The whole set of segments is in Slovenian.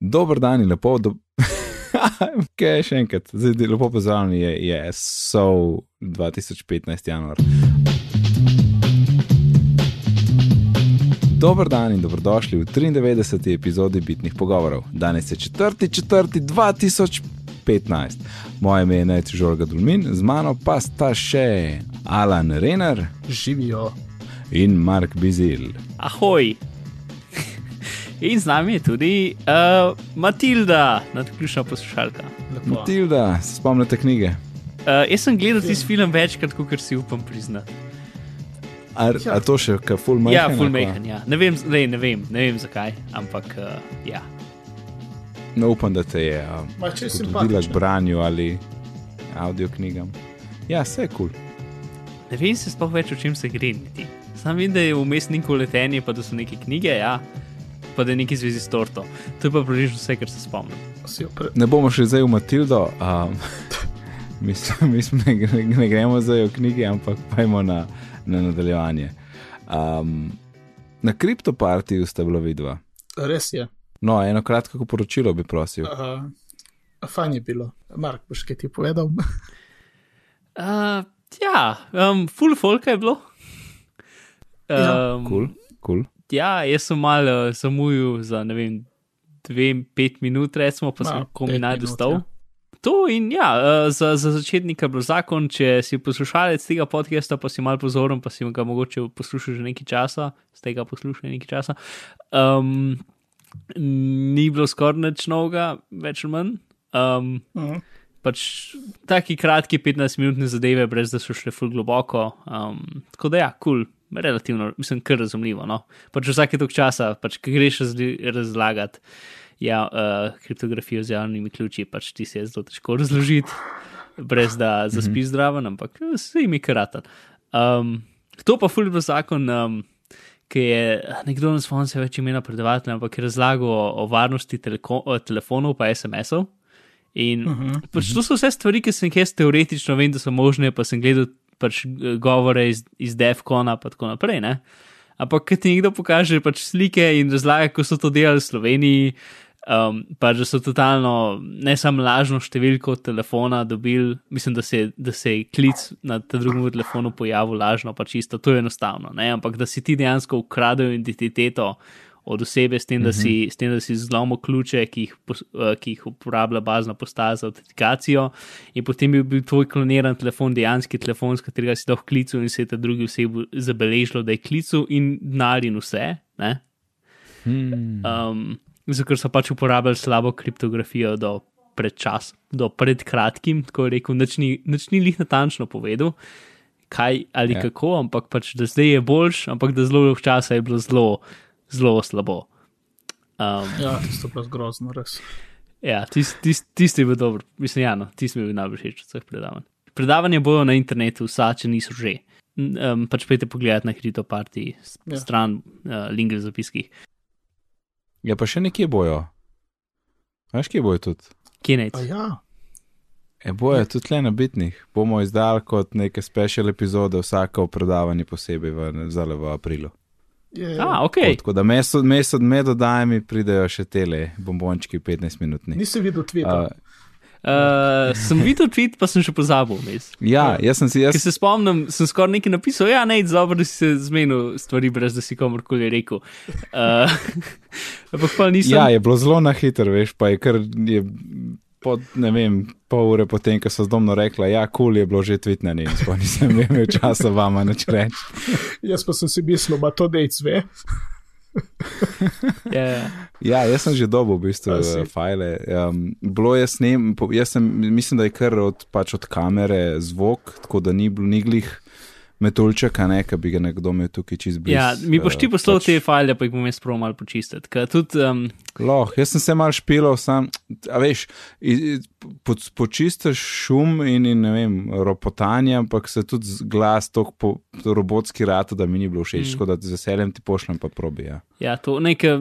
Dober dan in lepo, da. Kaj je še enkrat, zdaj lepo pozdravljeni, je, je so 2015. januar. Dober dan in dobrodošli v 93. epizodi Bitnih pogovorov. Danes je 4.4.2015. Moje ime je Nec Žorga Dulmin, z mano pa sta še Alan Renner Živijo. in Mark Bizil. Ahoj. In z nami je tudi uh, Matilda, nadključna poslušalka. Lepo. Matilda, se spomnite knjige? Uh, jaz sem gledal tisti film večkrat, kot si upam priznati. A, Ja. a to še, kaj full majhen? Ja, full majhen, ja. Ne vem, ne, ne vem, ne vem zakaj, ampak uh, ja. No, upam, da te je spodbudila k branju ali audio knjigam. Ja, vse je kul. Cool. Ne vem se sploh več, o čem se gre niti. Sam vem, da je vmes neko letenje, pa da so neke knjige, ja, pa da je neki zvezi s torto. To je pa približno vse, kar se spomnim. Ne bomo šli zdaj v Matildo, um, mislim, mislim ne, gre- ne gremo zdaj v knjige, ampak pojmo na, na nadaljevanje. Um, na kriptopartiju sta bila vidva. Res je. No, eno kratko poročilo bi prosil. Uh, fajn je bilo. Mark, boš kaj ti povedal? Uh, ja, um, full folka je bilo. Ja, Um, Kul, kul. Ja, jaz sem malo zamujal za ne vem, dve, pet minut, recimo, pa sem komi najdel minut, stav. ja. To in ja, eh, za, za začetnika je bil zakon, če si poslušalec tega podcasta, pa si mal pozoren, pa si ga mogoče poslušal že nekaj časa, ste ga poslušali nekaj časa. Um, ni bilo skoraj nič novega, več ali manj. Um, Uh, pač taki kratki 15-minutne zadeve, brez da so šle ful globoko. Um, tako da ja, kul, cool, relativno, mislim, kar razumljivo. No? Pač vsake tok časa, pač, ki greš razli, razlagati ja, uh, kriptografijo z javnimi ključi, pač ti se je zelo težko razložiti, brez da zaspiš zdraven, ampak eh, se jim je karatan. Um, to pa ful je bil zakon. Um, Ki je nekdo na spomnim se več imena predavatelja, ampak je razlagal o, o varnosti teleko, o telefonov in SMS-ov. In uh -huh. pač to so vse stvari, ki sem jih jaz teoretično vem, da so možne, pa sem gledal pač eh, govore iz, iz Defcona in tako naprej. Ne? Ampak, ker ti nekdo pokaže pač slike in razlaga, kako so to delali v Sloveniji, um, pa da so totalno ne samo lažno številko telefona dobili, mislim, da se, da se je klic na tem drugem telefonu pojavil lažno, pa čisto, to je enostavno. Ne? Ampak da si ti dejansko ukradel identiteto od osebe, s tem, da si, s tem, da si zlomil ključe, ki jih, eh, ki jih uporablja bazna postaja za autentikacijo, in potem bi bil tvoj kloniran telefon dejanski telefon, s katerega si lahko klical in se je ta drugi osebi zabeležilo, da je klical in denar in vse. Ne? Hmm. Um, zato, ker so pač uporabljali slabo kriptografijo do pred čas, do pred kratkim, tako je rekel, nič ni, nič ni lih natančno povedal, kaj ali ja. kako, ampak pač da zdaj je boljš, ampak da zelo dolgo časa je bilo zelo, zelo slabo. Um, ja, tisto je bilo grozno, res. ja, tisti tis, tisti je bil dober, mislim, ja, no, tisti mi je bil najbolj všeč od vseh predavanj. Predavanja bojo na internetu, vsa, če niso že. Um, pač pejte pogledat na Krito Party, Ja. ja. stran, uh, link v zapiskih. Ja, pa še nekje bojo. Veš, kje bojo tudi? Kje nec? A ja, E, bojo tudi le na bitnih. Bomo izdali kot neke special epizode, vsako predavanje posebej v, v aprilu. Je, A, ok. Tako- da mes od mes od med oddajami pridejo še tele bombončki 15 minutni. Nisi videl tvita. Uh, Uh, sem videl tweet, pa sem še pozabil. Ja, jaz sem si, jaz Ker se spomnim, sem skoraj nekaj napisal, ja, ne, dobro, da si se zmenil stvari, brez da si komorkoli rekel. Uh, ampak pa nisem. Ja, je bilo zelo na hitro, veš, pa je kar je pod, ne vem, pol ure potem, ko so zdomno rekla, ja, kul cool je bilo že tvitnjeni in sploh nisem imel časa vama nič reči. Jaz pa sem si mislil, da to dejc ve. Ja, Ja, jaz sem že dobil v bistvu uh, file. Um, bilo je snem, po- jaz sem, mislim, da je kar od, pač od kamere zvok, tako da ni bilo niglih metulčka, ne, ki bi ga nekdo imel tukaj čez blizu. ja, mi boš ti poslal te file, pa jih bom jaz prav malo počistiti. Tudi, um, Loh, jaz sem se mal špilal, sam, a veš, po, počistiš šum in, in ne vem, ropotanje, ampak se tudi glas tako po, robotski rata, da mi ni bilo všeč, Mm. tako da z veseljem ti pošljem pa probi. Ja. ja, to nekaj,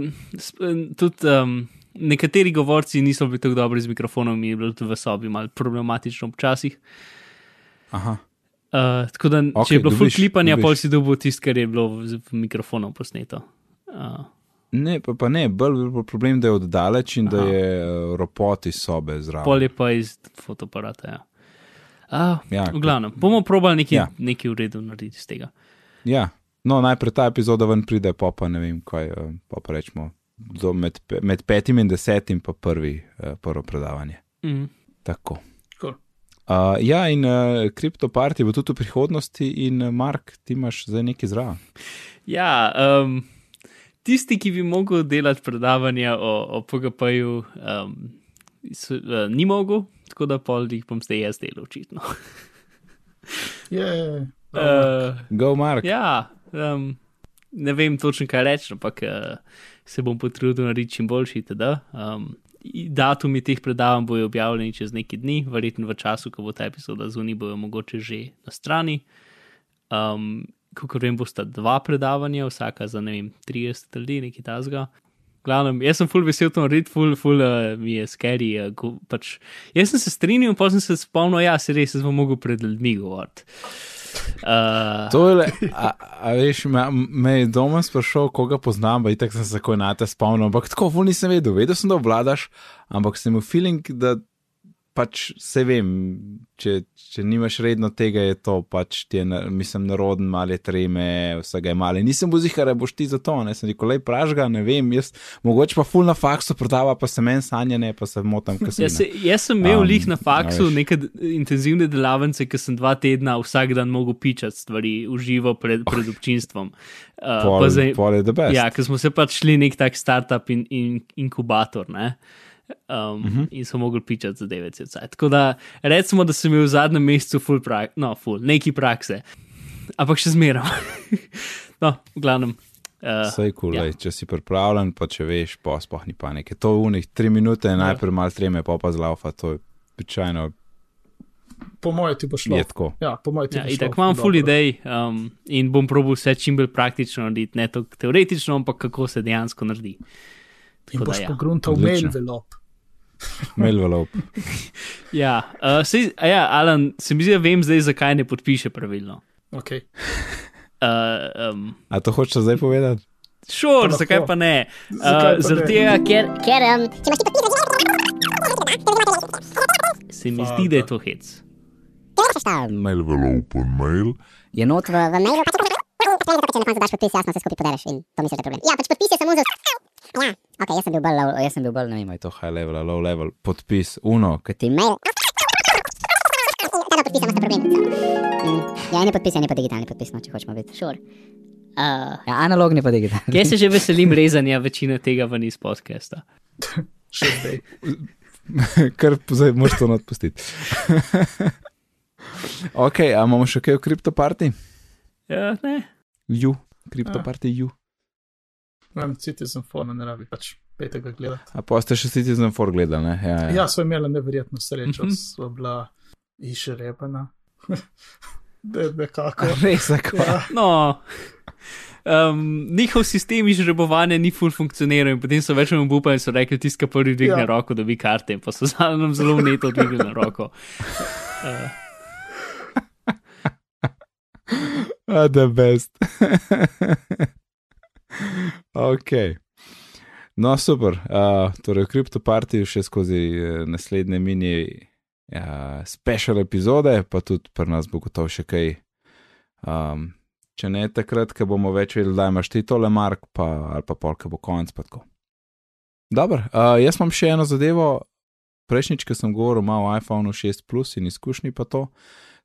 tudi. Um, Nekateri govorci niso bili tako dobri z mikrofonom, in je bilo tudi v sobi malo problematično včasih. Aha. Uh, tako da, okay, če je bilo full dobiš- klipanja, dobiš. pol si dobil tisto, kar je bilo v mikrofonu posneto. Uh, Ne, pa, pa ne, bolj je problem, da je oddaleč in Aha. da je uh, ropot iz sobe zraven. Pol je pa iz fotoaparata. Ja. Uh, Ja, v glavnem, bomo probali nekaj, Ja. nekaj v redu narediti iz tega. Ja, no, najprej ta epizoda ven pride, pa pa ne vem, kaj pa, pa rečemo. Med, med petim in desetim, pa prvi, uh, prvo predavanje. Mm. Tako. Uh, ja, in uh, kriptoparti bo tudi v prihodnosti, in uh, Mark, ti imaš zdaj nekaj zraven. Ja, um, tisti, ki bi mogel delati predavanja o, o PGP-ju, um, s- uh, ni mogel, tako da pol jih bom zdaj jaz delal, očitno. Je, Uh, Go, Mark. ja, um, ne vem točno, kaj reči, ampak uh, se bom potrudil narediti čim boljši. Teda. Um, datumi teh predavanj bojo objavljeni čez neki dni, verjetno v času, ko bo ta epizoda zunaj, bojo mogoče že na strani. Um, Kako vem, bosta dva predavanja, vsaka za ne vem, 30 ljudi, nekaj tasga. Glavnem, jaz sem full vesel to narediti, full, full uh, mi je scary. Uh, ko, pač, jaz sem se strinjal, pa sem se spomnil, ja, se res, jaz bom mogel pred ljudmi govoriti. Uh, To je, a, a veš, me, me je doma sprašal, koga poznam, pa itak sem se takoj na te spomnil, ampak tako, ful nisem vedel, vedel sem, da obvladaš, ampak sem imel feeling, da pač se vem, če, če nimaš redno tega, je to pač ti je, mislim, naroden, male treme, vsega je male. Nisem bil zihar, da boš ti za to, ne sem rekel, lej pražga, ne vem, jaz, mogoče pa ful na faksu prodava, pa se meni sanjane, pa se motam, kaj se Jaz, se, jaz sem imel Um, lih na faksu veš. neke intenzivne delavnice, ki sem dva tedna vsak dan mogel pičati stvari v živo pred, pred občinstvom. Uh, Pol, pa zdaj- pol je the best. Ja, ker smo se pač šli nek tak startup in, in inkubator, ne. Um, uh Mhm. -huh. In so mogli pičati za 9 cc. Tako da recimo, da sem imel v zadnjem mesecu full prak, no, full, neki prakse. Ampak še zmeraj. no, v glavnem. Uh, Vse je kul, ja. ja. če si pripravljen, pa če veš, pa spoh ni panike. To v unih tri minute, ja. najprej malo treme, pa pa zlaufa, to je običajno po mojem ti bo šlo. je tako. Ja, po mojem ti Ja, bo itak šlo. imam full idej um, in bom probil vse čim bolj praktično narediti, ne toliko teoretično, ampak kako se dejansko naredi. In boš ja. pogruntal Odlično. mail velop. Mail velop. Ja, uh, sej, a ja, Alan, se mi zdi, da vem zdaj, zakaj ne podpiše pravilno. Okay. Uh, um, A to hočeš zdaj povedati? Šor, Pa zakaj pa ne? Uh, pa zaradi tega, ker Ker um, se mi zdi, da je to hec. Mail open mail. je not v, v mailu. Če na koncu daš podpis, jasno se skupaj pobereš in to misliš, da je problem. Ja, pač podpis je samo za. Ja, ok, jaz sem bil bolj, low- jaz sem bil bolj, ne vem, Je to high level, low level, podpis, uno, kaj ti mail. Ta podpis ima problem. Mm, Ja, ne podpis, ja, ne pa digitalni podpis, no, če hočemo biti. Sure. Uh, Ja, analogni pa digitalni. Jaz se že veselim rezanja večine tega ven iz podcasta. Še zdaj. kar zdaj moraš to nadpustiti. ok, a imamo še kaj v kriptoparti? Ja, ne. Ju, kriptoparti, ju. Vem, Citizen Phone ne rabi pač petega gledati. A pa ste še Citizen for gledali, ne? Ja, ja. Ja, so imeli neverjetno srečo, Mhm. so bila išrepana. De, nekako. Res, tako. Ja, No. Um, njihov sistem izžrebovanja ni full funkcioniral in potem so več ali manj upali in so rekli, tiska prvi dvigne Ja. roko, da bi karte in pa so za nam zelo neto dvignili roko. Uh, A, the best. ok. No, super. Uh, torej, v kriptopartiju še skozi uh, naslednje mini uh, special epizode, pa tudi pri nas bo gotovo še kaj. Um, če ne takrat, ko bomo več vedeli, da imaš ti tole, Mark, pa, ali pa polk bo konc. pa tako. Dobro, uh, jaz imam še eno zadevo. Prejšnjič, ko sem govoril malo o iPhonu 6 Plus in izkušnji pa to,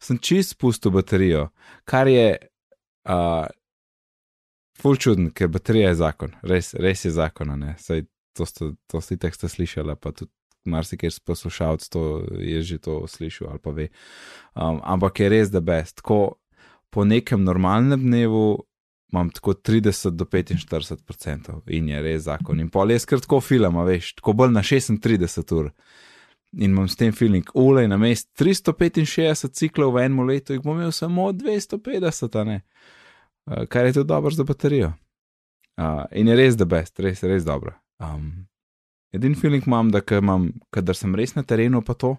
sem čist spustil baterijo, kar je uh, ful čuden, ker baterija je zakon, res, res je zakon. Saj to ste, to ste tek ste slišali, pa tudi marsikaj poslušalc to je že to slišal ali pa ve. Um, ampak je res, da best. Tako po nekem normalnem dnevu imam tako 30 do 45 odstotkov in je res zakon. In pol je skratko film, veš, tako bolj na 36 ur. In imam s tem feeling, ulej na mest 365 ciklov v enem letu, jih bom imel samo 250, a ne. Uh, kar je tudi dobro za baterijo. Uh, in je res da best, res, res dobro. Um, edin feeling imam, da ko imam, kadar sem res na terenu, pa to.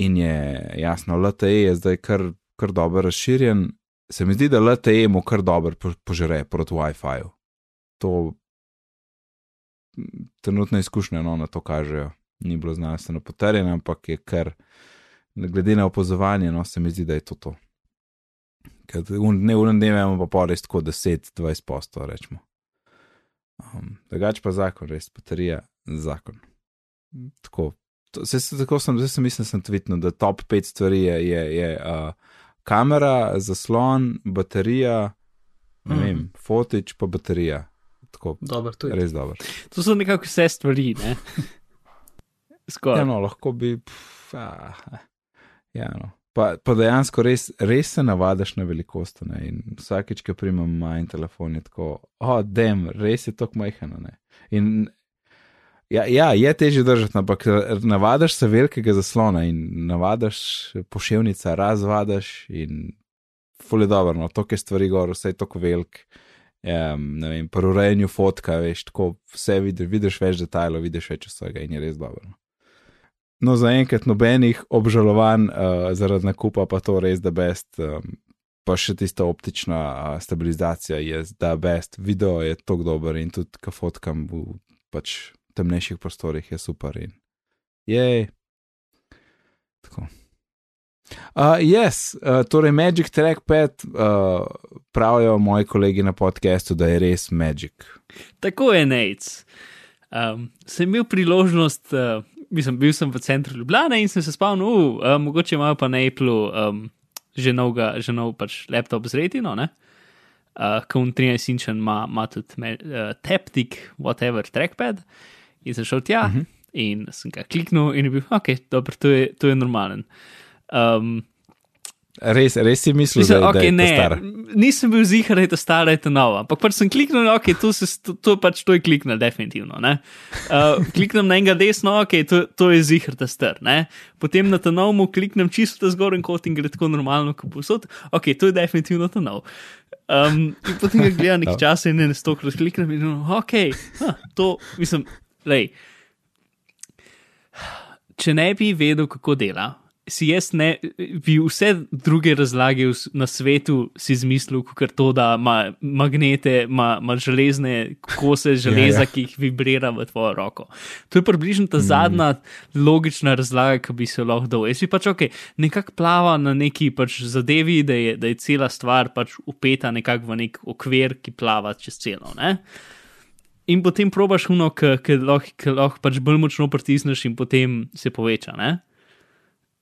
In je jasno, LTE je zdaj kar, kar dobro razširjen. Se mi zdi, da LTE mu kar dobro po- požre proti WiFi-ju. To trenutne izkušnje no, na to kažejo. Ni bilo znanstveno potrjeno, ampak je kar, glede na opozovanje, no, se mi zdi, da je to to. Ker ne v dnevu imamo pa res tako 10-20 postov, rečemo. Um, drugač pa zakon, res baterija, zakon. Tako, to, se, tako sem, zdaj sem mislim, sem tvitnil, da top 5 stvari je, je, je uh, kamera, zaslon, baterija, ne Mhm. vem, fotič pa baterija. Tako, Dober, to je. res dobro. To so nekako vse stvari, ne? Ja, Skoraj. no, lahko bi. Pf, ah, ja, no. Pa, pa dejansko res, res se navadiš na velikost. Ne? In vsakeč, ko primem majhen telefon, je tako, oh, dem, res je tako majhen. a ne." In ja, ja, je težje držati, ampak navadiš se velikega zaslona in navadiš poševnica, razvadiš in fulje dobro, no, toke stvari gor, vse je tako velik. Um, ne vem, pri urejanju fotka, veš, tako vse vidiš, vidiš več detajlov, vidiš več vsega in je res dobro. No. Zaenkrat nobenih obžalovanj uh, zaradi nakupa, pa to res da best. Um, pa še tista optična uh, stabilizacija je da best, video je tako dober in tudi, ko fotkam v pač temnejših prostorih, je super. In je. Tako. Uh, yes, uh, torej Magic Trackpad uh, pravijo moji kolegi na podkastu, da je res Magic. Tako je, Nec. Um, sem imel priložnost, uh, mislim, bil sem v centru Ljubljana in sem se spomnil, uh, mogoče imajo pa na Apple um, že novega, že nov pač laptop z retino, ne? Uh, Kon 13 inčen ima, ima tudi me, uh, Taptic, whatever, trackpad. In sem šel tja uh -huh. in sem ga kliknil in je bil, ok, dobro, to je, to je normalen. Um, Res, res si mislil, Mislim, da, okay, da je to star. nisem bil zihar, da je to staro, da je to novo. Ampak pač sem kliknil, ok, to, se, to, to pač to je kliknil, definitivno. Uh, kliknem na enega desno, ok, to, to je zihar, da star. Ne? Potem na ta novu kliknem čisto ta zgornji kot in gre tako normalno, kot posod. Ok, to je definitivno ta nov. Um, in potem ga gledam nekaj časa in ne stokrat kliknem in ok, ha, to mislim, lej. Če ne bi vedel, kako dela, si jaz ne bi vse druge razlage na svetu si izmislil, kot to, da ima magnete, ima, ima železne kose železa, Ja, ja. ki jih vibrira v tvojo roko. To je približno ta zadnja logična razlaga, ki bi se lahko dal. Jaz bi pač ok, nekako plava na neki pač zadevi, da je, da je cela stvar pač upeta nekako v nek okvir, ki plava čez celo. Ne? In potem probaš uno, ki lahko pač bolj močno pritisneš, in potem se poveča. Ne?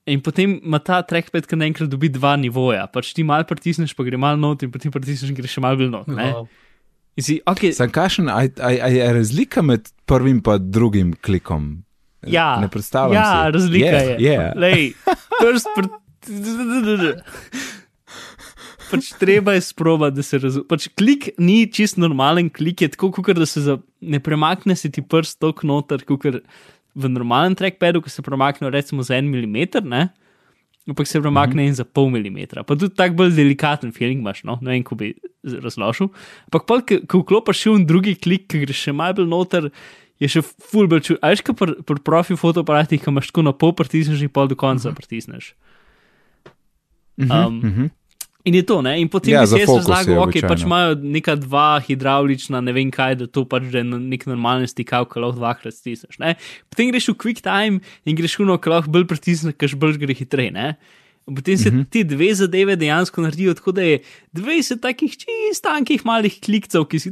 In potem ima ta trackpad, ki naenkrat dobi dva nivoja. Pač ti malo pritisneš, pa gre malo not, in potem pritisneš, in gre še malo bolj not. Ne? Wow. Si, okay, Sam kašen, a, a, a je razlika med prvim in drugim klikom? ja, ne predstavljam ja, si. razlika Je, je. je. Lej, prst pr... Pač treba je sprobati, da se razume. Pač klik ni čist normalen klik, je tako, kot da se za... ne premakne se ti prst tok noter, kot v normalnem trackpadu, ko se premakne recimo za en milimeter, ne? ampak se premakne in za pol milimetra. Pa tudi tako bolj delikaten feeling imaš, no? ne vem, ko bi razložil. Ampak pa, ko vklopiš še en drugi klik, ki gre še bolj noter, je še full bolj čut. A veš, kot pri, pri profi fotoaparatih, ki imaš tako na pol pritisneš in pol do konca pritisneš. Um, Mhm. In je to, ne? In potem Ja, je razlagal, ok, običajno. pač imajo neka dva hidravlična, ne vem kaj, da to pač že je nek normalen stikal, ki lahko dvakrat stisneš. Ne? Potem greš v quick time in greš v no, ki lahko bolj pritisneš, ker bolj gre hitreje. Potem se Mhm. ti dve zadeve dejansko naredijo tako, da je 20 takih čist tankih malih klikcev, ki si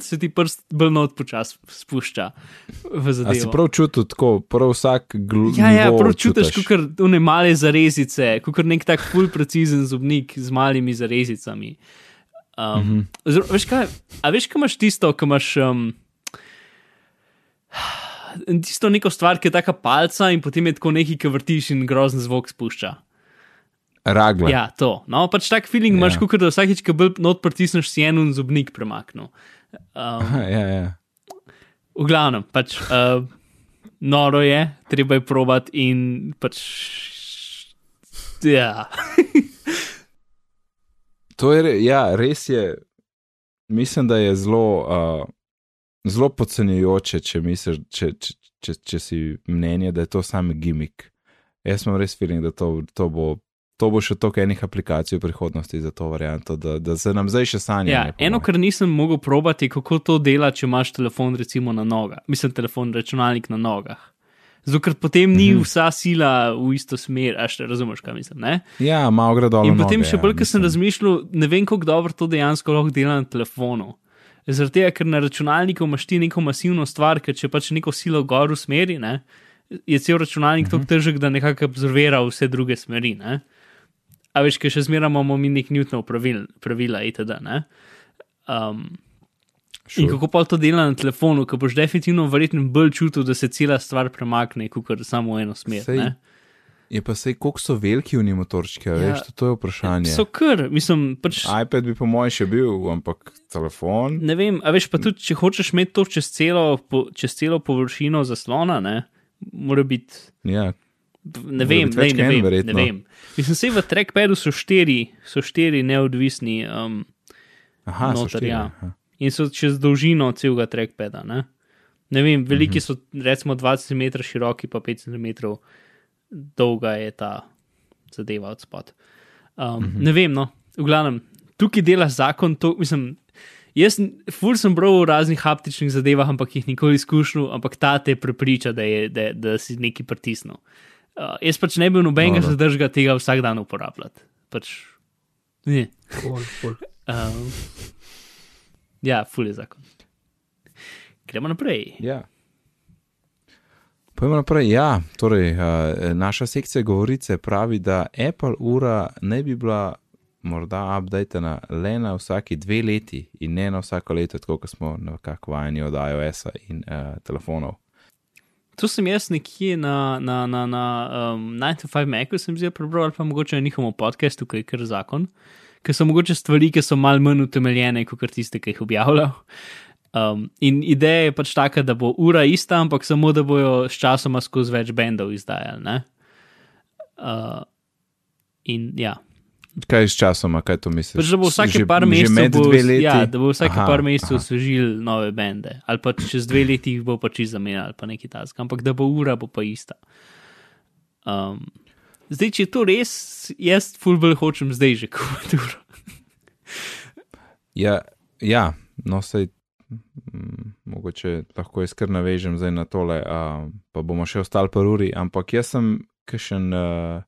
se ti prst bolj not počas spušča v A si zadevo. prav čutil tako, prav vsak gl- Ja, ja, prav čutiš, kot une male zarezice, kot nek tak full precizen zobnik z malimi zarezicami. Um, mm -hmm. veš kaj, a veš, kaj imaš tisto, ki imaš. Um, Tisto neko stvar, ki je taka palca, in potem je tako nekaj, ki vrtiš in grozen zvok spušča. Ragle. Ja, to. No, pač tak feeling imaš, Ja. kot da vsakeč, ko bolj not pritisneš, si en un zobnik premaknil. Um, ja, ja. v glavnem, pač uh, noro je, treba je provat in pač. Ja. To je, ja, res je. Mislim, da je zelo, uh, zelo podcenjujoče, če, misliš, če, če, če, če si mnenje, da je to samo gimmick. Jaz imam res feeling, da to, to bo to bo še toliko enih aplikacij v prihodnosti za to varianto, da, da se nam zdaj še sanja. Ja, eno, kar nisem mogel probati, kako to dela, če imaš telefon, recimo na nogah. Mislim, telefon, računalnik na nogah. Zato, ker potem ni Mhm. vsa sila v isto smer, a še razumeš, kaj mislim. Ne? Ja, malo gre dol. In potem noge, še ja, bolj, ker sem razmišljal, ne vem, kako dobro to dejansko lahko dela na telefonu. Zaradi tega, ker na računalniku imaš ti neko masivno stvar, ker če pač neko silo gor usmeri, ne, je cel računalnik Mhm. tako težek, da nekako absorbira vse druge smeri. Ne. A veš, ker še zmeraj imamo mi nek Newtonov pravil, pravila itd. Ne. Um, In Sure. kako pa to dela na telefonu, ko boš definitivno verjetno bolj čutil, da se cela stvar premakne, kot samo v eno smer. Sej, ne. Je pa sej, koliko so veliki v motorčki, ja, veš, to je vprašanje. So kar, mislim, pač. iPad bi po mojem še bil, ampak telefon. Ne vem, a veš pa tudi, če hočeš imeti to čez celo, po, čez celo površino zaslona, ne, mora biti. Ja, Ne vem, ne en, vem, ne verjetno. vem. Mislim, se v trackpadu so štiri, so štiri neodvisni um, aha, so noter, štiri. ja. aha. in so čez dolžino celega trackpada. Ne, ne vem, veliki so recimo 20 cm široki, pa 5 cm dolga je ta zadeva od spod. Um, ne vem, no, v glavnem, tukaj dela zakon, to mislim. Jaz, ful sem bral v raznih haptičnih zadevah, ampak jih nikoli izkušnil, ampak ta te prepriča, da, je, da, da si neki pritisnil. Uh, jaz pač ne bi bil nobenega Dobro. zadržga tega vsak dan uporabljati. Pač, ne. Ful, ful. Um, ja, ful je zakon. Gremo naprej. Ja. Pojmo naprej. Ja, torej, uh, naša sekcija govorice pravi, da Apple ura ne bi bila morda updatena le na vsaki dve leti in ne na vsako leto, tako kot smo nekako vajeni od iOS-a in uh, telefonov. To sem jaz nekje na, na, na, na um, 9-5 Macu, sem zdaj prebral, ali pa mogoče na njihovem podkastu, ki je kar zakon, ker so mogoče stvari, ki so mal manj utemeljene, kot tiste, ki jih objavljajo. Um, in ideja je pač taka, da bo ura ista, ampak samo da bojo s časoma skozi več bendov izdajali. ne. Uh, in ja, Kaj s časoma, kaj to misliš? pač da bo vsake Že- par mesecev, bo, ja, da bo vsake Aha, par mesecev osvežil nove bende, ali pa čez dve leti jih bo pač zamenjal, ali pa neki task, ampak da bo ura bo pa ista. Um, zdaj, če je to res, jaz fulbel hočem zdaj že kupiti uro. Ja, ja no, sej, mogoče lahko jaz kar navežem zdaj na tole, uh, pa bomo še ostali par uri, ampak jaz sem kakšen, uh,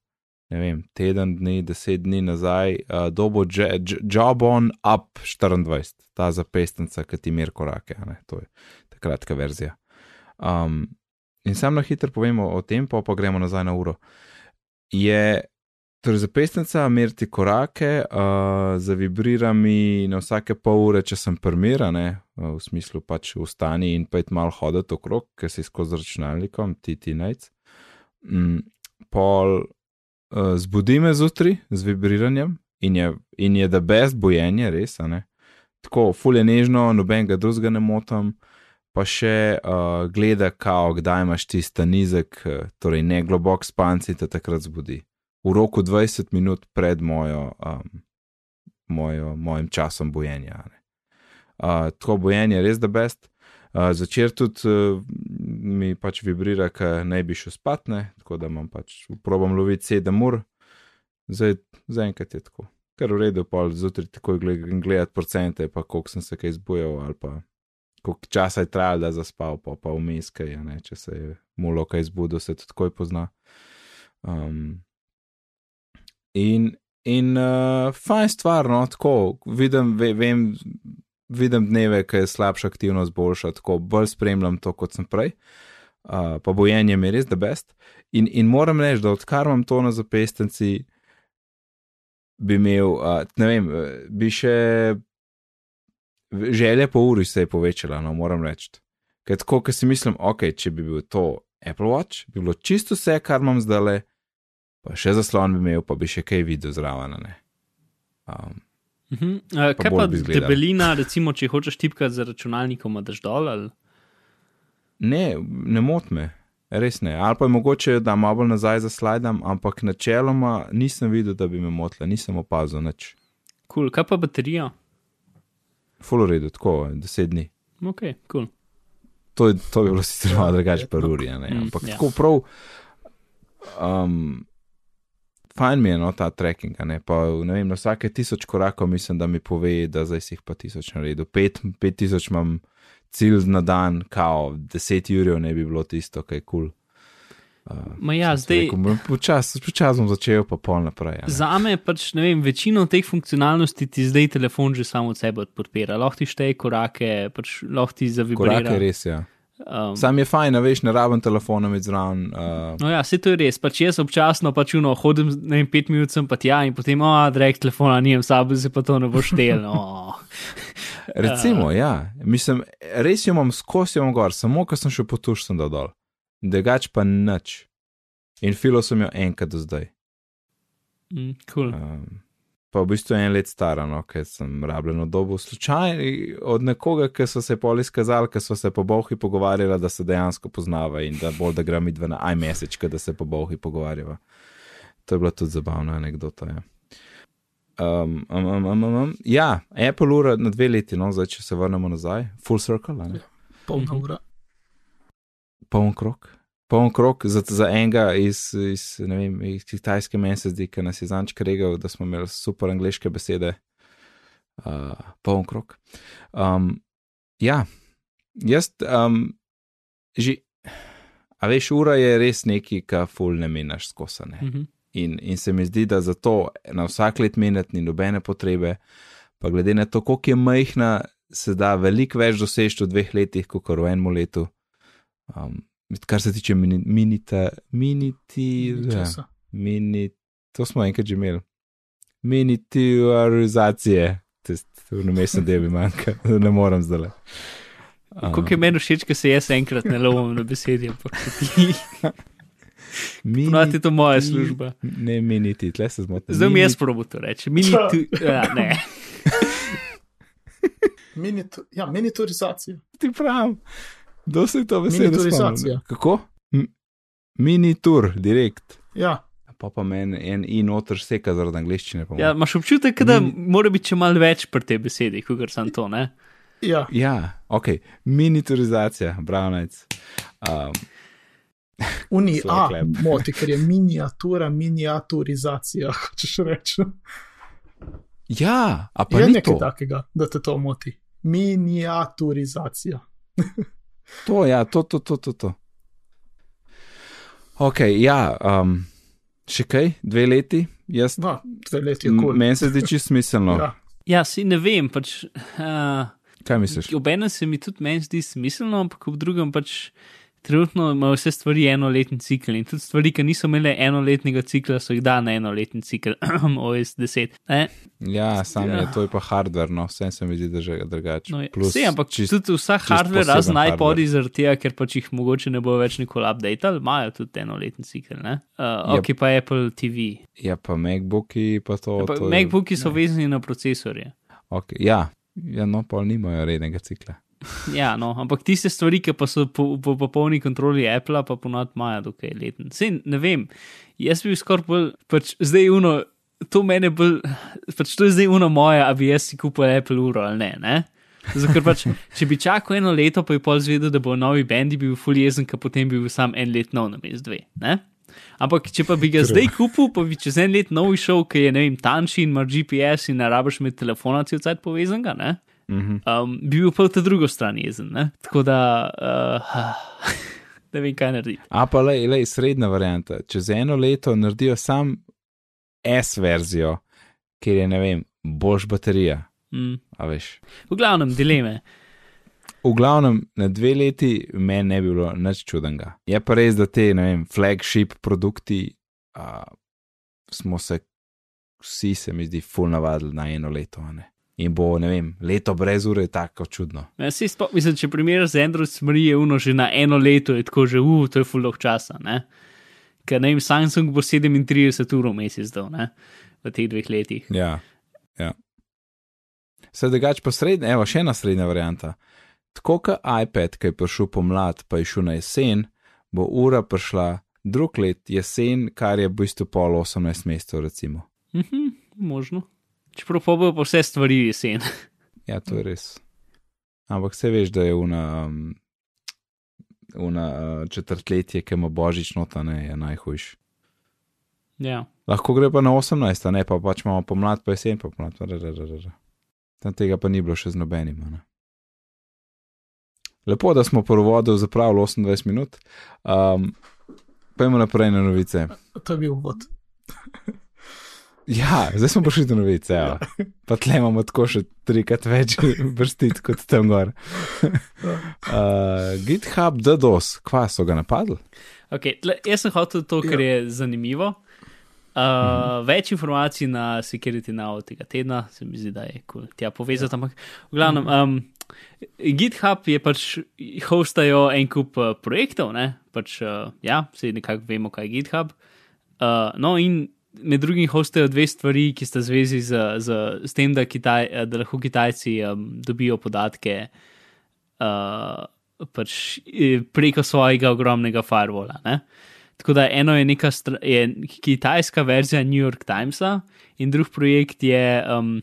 ne vem, teden dni, deset dni nazaj, uh, dobo J- J- Job on Up 24, ta zapestnica, ki ti mer korake, a ne, to je ta kratka verzija. Um, in sam na hitro povemo o tem, pa pa gremo nazaj na uro. Je Torej, zapestnica meriti korake, uh, zavibrira mi na vsake pol ure, če sem prmira, ne, v smislu pač vstani in pojdi malo hoditi okrog, ker si skozi računalnikom, ti ti nec. Mm, pol uh, zbudi me zjutraj z vibriranjem in je, in je da best bojenje, res, ne. Tako, fulje nežno, nobenega drugega ne motam. Pa še uh, gleda, kao, kdaj imaš tisti nizek, eh, torej ne globok spanci, te takrat zbudi v roku 20 minut pred mojo, um, mojo, mojim časom bojenja. ne. Uh, tako bojenje je res da best. Uh, Začer tudi uh, mi pač vibrira, ker naj bi šel spat, ne? tako da imam pač, probam loviti 7 ur, zdaj zaenkrat je tako. Ker v redu, pa zjutraj tako gledati gled procente, pa koliko sem se kaj zbujal, ali pa koliko časa je trajalo, da je zaspal, pa, pa vmes kaj, a ne? če se je mulo kaj zbudil, se to takoj pozna. Um, In, in uh, fajn stvar, no, tako vidim, ve, vem, vidim dneve, ki je slabša aktivnost, boljša, tako bolj spremljam to, kot sem prej. Uh, pa bojenje mi je res da best. In, in moram reči, da odkar imam to na zapestnici, bi imel, uh, ne vem, bi še želja po uri se je povečala, no, moram reči. Ker tako, ker si mislim, ok, če bi bil to Apple Watch, bi bilo čisto vse, kar imam zdaj le pa še zaslon bi imel, pa bi še kaj videl zraven. Um, Uh -huh. uh, kaj pa bi izgledalo. debelina, recimo, če hočeš tipkati za računalnikom, daš dol ali. ne, ne mot me, res ne. Ali pa je mogoče, da malo bolj nazaj zaslidam, ampak načeloma nisem videl, da bi me motila, nisem opazil nič. Cool. Kaj pa baterija? Full redu, tako, deset dni. Ok, cool. To, to bi bilo sicer malo drugače, pa uri. Mm, ampak ja. tako prav. Um, fajn mi je no, ta trekking. a Ne? Pa, ne vem, na vsake tisoč korakov mislim, da mi pove, da zdaj si jih pa tisoč naredil. Pet, pet tisoč imam cilj na dan, kao, deset ur ne bi bilo tisto, kaj kul. Cool. Ma ja, zdaj, Počasi počas bom začel, pa pol naprej. a ne. za me pač, ne vem, večino teh funkcionalnosti ti zdaj telefon že samo od sebe podpira. Lahko ti šteje korake, pač lahko ti zavibrira. Korake res, ja. Um, Sam je fajn, veš, ne rabim telefona med zraven. Uh, No, ja, se to je res. Pač jaz občasno pač uno, hodim, ne vem, pet minut sem pa tja in potem, a, direkt telefona nijem sabo, se pa to ne bo štel. No. recimo, ja, mislim, res jo imam skozi jo imam gor, samo ko sem šel po tuš, sem dal dol. Drugač pa nič. In filo sem jo enkrat do zdaj. Mm, cool. Um, pa v bistvu en let stara, no, ker sem rabljeno dobo slučajno od nekoga, ki so se pol izkazali, ker so se po bohi pogovarjali, da se dejansko poznava in da bolj da gremo idva na iMessage, kot da se po bohi pogovarjava. To je bila tudi zabavna anekdota. Ja. Um, um, um, um, um, um. Ja, Apple ura na dve leti, no, zdaj če se vrnemo nazaj, full circle, a ne? Polna ura. poln krok. Poln krok za, za enega iz, iz, vem, iz kitajske meni se zdi, ki nas je zanč regal, da smo imeli super angliške besede. Uh, poln krok. Um, ja, jaz, um, že, a veš, ura je res neki, ki ful ne menaš skosane. Mhm. In, in se mi zdi, da zato na vsak let menjati ni nobene potrebe, pa glede na to, koliko je majhna, se da veliko več doseči v dveh letih, kot v enem letu. Um, kar se tiče mini, minita, miniti, ja, Časa. mini, to smo enkrat že imeli. Minitarizacije, to je umestno del, mi manjka, ne morem zdaj. Um, Kako je meni všeč, ker se jaz enkrat ne lovim na besedi, ampak ti. Ponavadi je to moja služba. Ne, miniti, tle se zmotim. Zdaj mi jaz probo to reči. Mini tu, ja, ne. Minitu, ja, miniaturizacija. ti pravim. Kdo se je to? Miniaturizacija. Kako? M Minitur, direkt. Ja, Pa pa meni en in noter seka zaradi angliščine. Ja, imaš občutek, da Mini- mora biti če mal več pri tej besedi, kot sem to, ne? ja. ja, ok, miniaturizacija, bravnec. Um, Uni A moti, ker je miniatura, miniaturizacija, hočeš reči. ja, a pa je nekaj to. takega, da te to moti. Miniaturizacija. To, ja, to, to, to, to. to. Ok, ja, um, še kaj, dve leti, jaz. No, dve leti je kul. Meni se zdi čisto smiselno. Ja. Ja, si ne vem, pač. Uh, Kaj misliš? Obenem se mi tudi meni zdi smiselno, ampak ob drugem pač trenutno imajo vse stvari enoletni cikl in tudi stvari, ki niso imele enoletnega cikla, so jih dali na enoletni cikl, OS 10. Ne? Ja, sam je Ja. to je pa hardware, no, vse se mi zdi, da že drugače. No, Plus vse, ampak čist- tudi vsa hardware, razen iPodi, zaradi tega, ker pač jih mogoče ne bo več nikoli updated, imajo tudi enoletni cikl. Uh, Ja. ok, pa Apple TV. Ja, pa MacBooki, pa to. Pa, to je- Macbooki so vezani na procesorje. Okay, ja, ja, no, pa nimajo rednega cikla. Ja, no, ampak tiste stvari, ki pa so po, po popolni kontroli Apple, pa ponad imajo dokaj leten. Sej ne vem, jaz bi skoraj bolj, pač zdaj uno, to mene bolj, pač to je zdaj uno moje, a bi jaz si kupil Apple uro ali ne, ne? Zato, ker pač, če bi čakal eno leto, pa je pol zvedel, da bo novi bendi bil full jezen, pa potem bi bil sam en let nov na mest dve, ne? Ampak, če pa bi ga zdaj kupil, pa bi čez en let nov šel, ki je, ne vem, tanjši in ima GPS in ne rabiš imeti telefona cel cel povezanega, ne? Um, bi bil pa v ta drugo stran jezen. Ne? Tako da uh, ne vem, kaj narediti. A pa le, le srednja varianta. Čez eno leto naredijo sam S verzijo, kjer je, ne vem, boljš baterija. Mm. A veš. V glavnem, dileme. V glavnem, na dve leti meni ne bi bilo nič čudenega. Je pa res, da te, ne vem, flagship produkti, a, smo se vsi, se mi zdi, full navadili na eno leto. Ne? In bo, ne vem, leto brez ure tako čudno. Ja, saj sploh, mislim, če primerjaš z Android smrti, je uno že na eno leto, je tako že, uh, to je full dolg časa. Ne? Ker ne vem, Samsung bo 37 ur v mesec dal, ne? v teh dveh letih. Ja, ja. Se drugače pa srednja, evo, še ena srednja varianta. Tako kot iPad, ki je prišel pomlad, pa je šel na jesen, bo ura prišla drug let jesen, kar je v bistvu pol 18 mesecev, recimo. Mhm, možno. Čeprav pa bojo pa vse stvari jesen. Ja, to je res. Ampak se veš, da je una, um, una uh, četrtletje, ki ima božič nota, ne, je najhujš. ja. Lahko gre pa na 18, a ne pa pač imamo pomlad, pa jesen, pa pomlad. da, da, da, da. Tam tega pa ni bilo še z nobenim. a ne. Lepo, da smo prvo vodo zapravili 28 minut. Um, Pojmo naprej na novice. To je bil uvod. Ja, zdaj smo prišli do novice. Ja. Pa tle imamo tako še trikrat več vrstic kot tam gor. uh, GitHub DDoS, kva so ga napadli? Okay, tle, jaz sem hotel to, kar je zanimivo. Uh, več informacij na Security Now tega tedna, se mi zdi, da je cool, tja povezati. Ampak, v glavnem, um, GitHub je pač hostajo en kup uh, projektov, ne? pač, uh, ja, vsi nekako vemo, kaj je GitHub. Uh, no, in med drugim hostajo dve stvari, ki sta zvezi z, z, z tem, da, Kitaj, eh, da lahko Kitajci um, dobijo podatke uh, pač, eh, preko svojega ogromnega firewalla. Ne? Tako da eno je neka je kitajska verzija New York Timesa, in drug projekt je, um,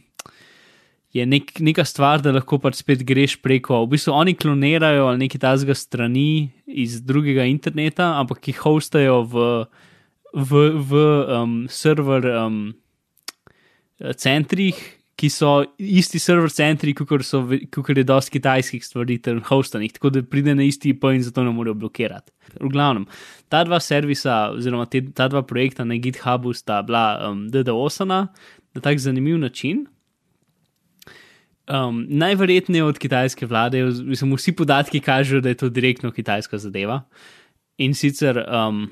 je nek, neka stvar, da lahko pač spet greš preko. V bistvu oni klonirajo nekaj tazga strani iz drugega interneta, ampak jih hostajo v, v, v um, server um, centrih, ki so isti server centri, kot je dosti kitajskih stvari, ter hostanih, tako da pride na isti IP in zato ne morejo blokirati. V glavnem, ta dva servisa, oziroma te, ta dva projekta na GitHubu sta bila um, DDoS-ana na tak zanimiv način. Um, najverjetneje od kitajske vlade, mislim, vsi podatki kažejo, da je to direktno kitajska zadeva. In sicer um,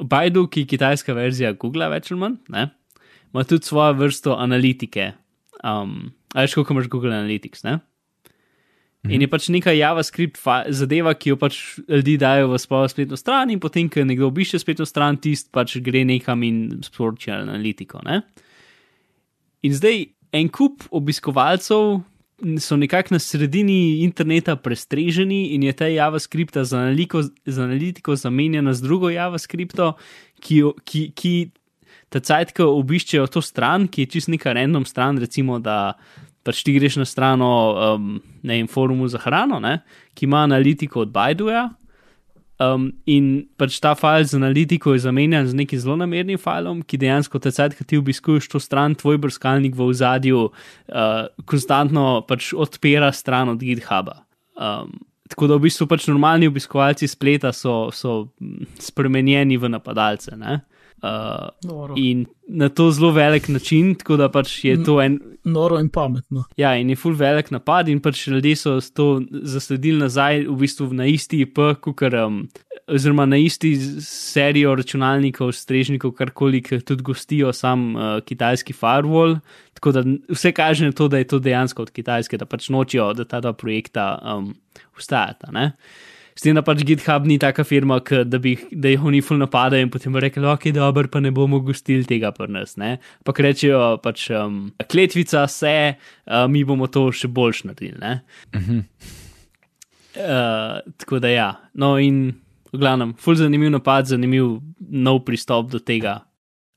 Baidu, ki je kitajska verzija Google, več ali manj, ne, ima tudi svojo vrsto analitike. Um, Veš, kako imaš Google Analytics. Ne? In je pač neka JavaScript zadeva, ki jo pač ljudje dajo v svojo spletno stran, in potem, ko nekdo obišče spletno stran, tist pač gre nekam in sporoči analitiko. Ne? In zdaj en kup obiskovalcev so nekako na sredini interneta prestreženi in je ta JavaScript za, za analitiko zamenjena z drugo JavaScripto, ki, ki, ki ta cajt, ko obiščejo to stran, ki je čist neka random stran, recimo, da pač ti greš na stran um, ne vem, forumu za hrano, ne, ki ima analitiko od Baiduja. Um, in pač ta file z analitiko je zamenjan z nekim zelo namernim filom, ki dejansko te cajt, ko ti obiskuješ to stran, tvoj brskalnik v ozadju uh, konstantno pač odpira stran od GitHuba. Um, tako da v bistvu pač normalni obiskovalci spleta so, so mm, spremenjeni v napadalce. Ne? Uh, Noro. in na to zelo velik način, tako da pač je to en, Noro in pametno. ja, in je full velik napad, in pač ljudje so to zasledili nazaj, v bistvu na isti IP, kukar, um, oziroma na isti serijo računalnikov, strežnikov, karkoli, ki tudi gostijo sam uh, kitajski firewall. Tako da vse kaže na to, da je to dejansko od Kitajske, da pač nočijo, da ta dva projekta um, ustajata. Ne? S tem, da pač GitHub ni taka firma, k, da, bi, da jih oni ful napadajo in potem rekel, ok, dobro, pa ne bomo gostili tega pri nas. Ne? Pa rečejo, pač um, kletvica se, uh, mi bomo to še boljš naredili. ne. Uh, tako da ja, no in v glavnem, ful zanimiv napad, zanimiv nov pristop do tega.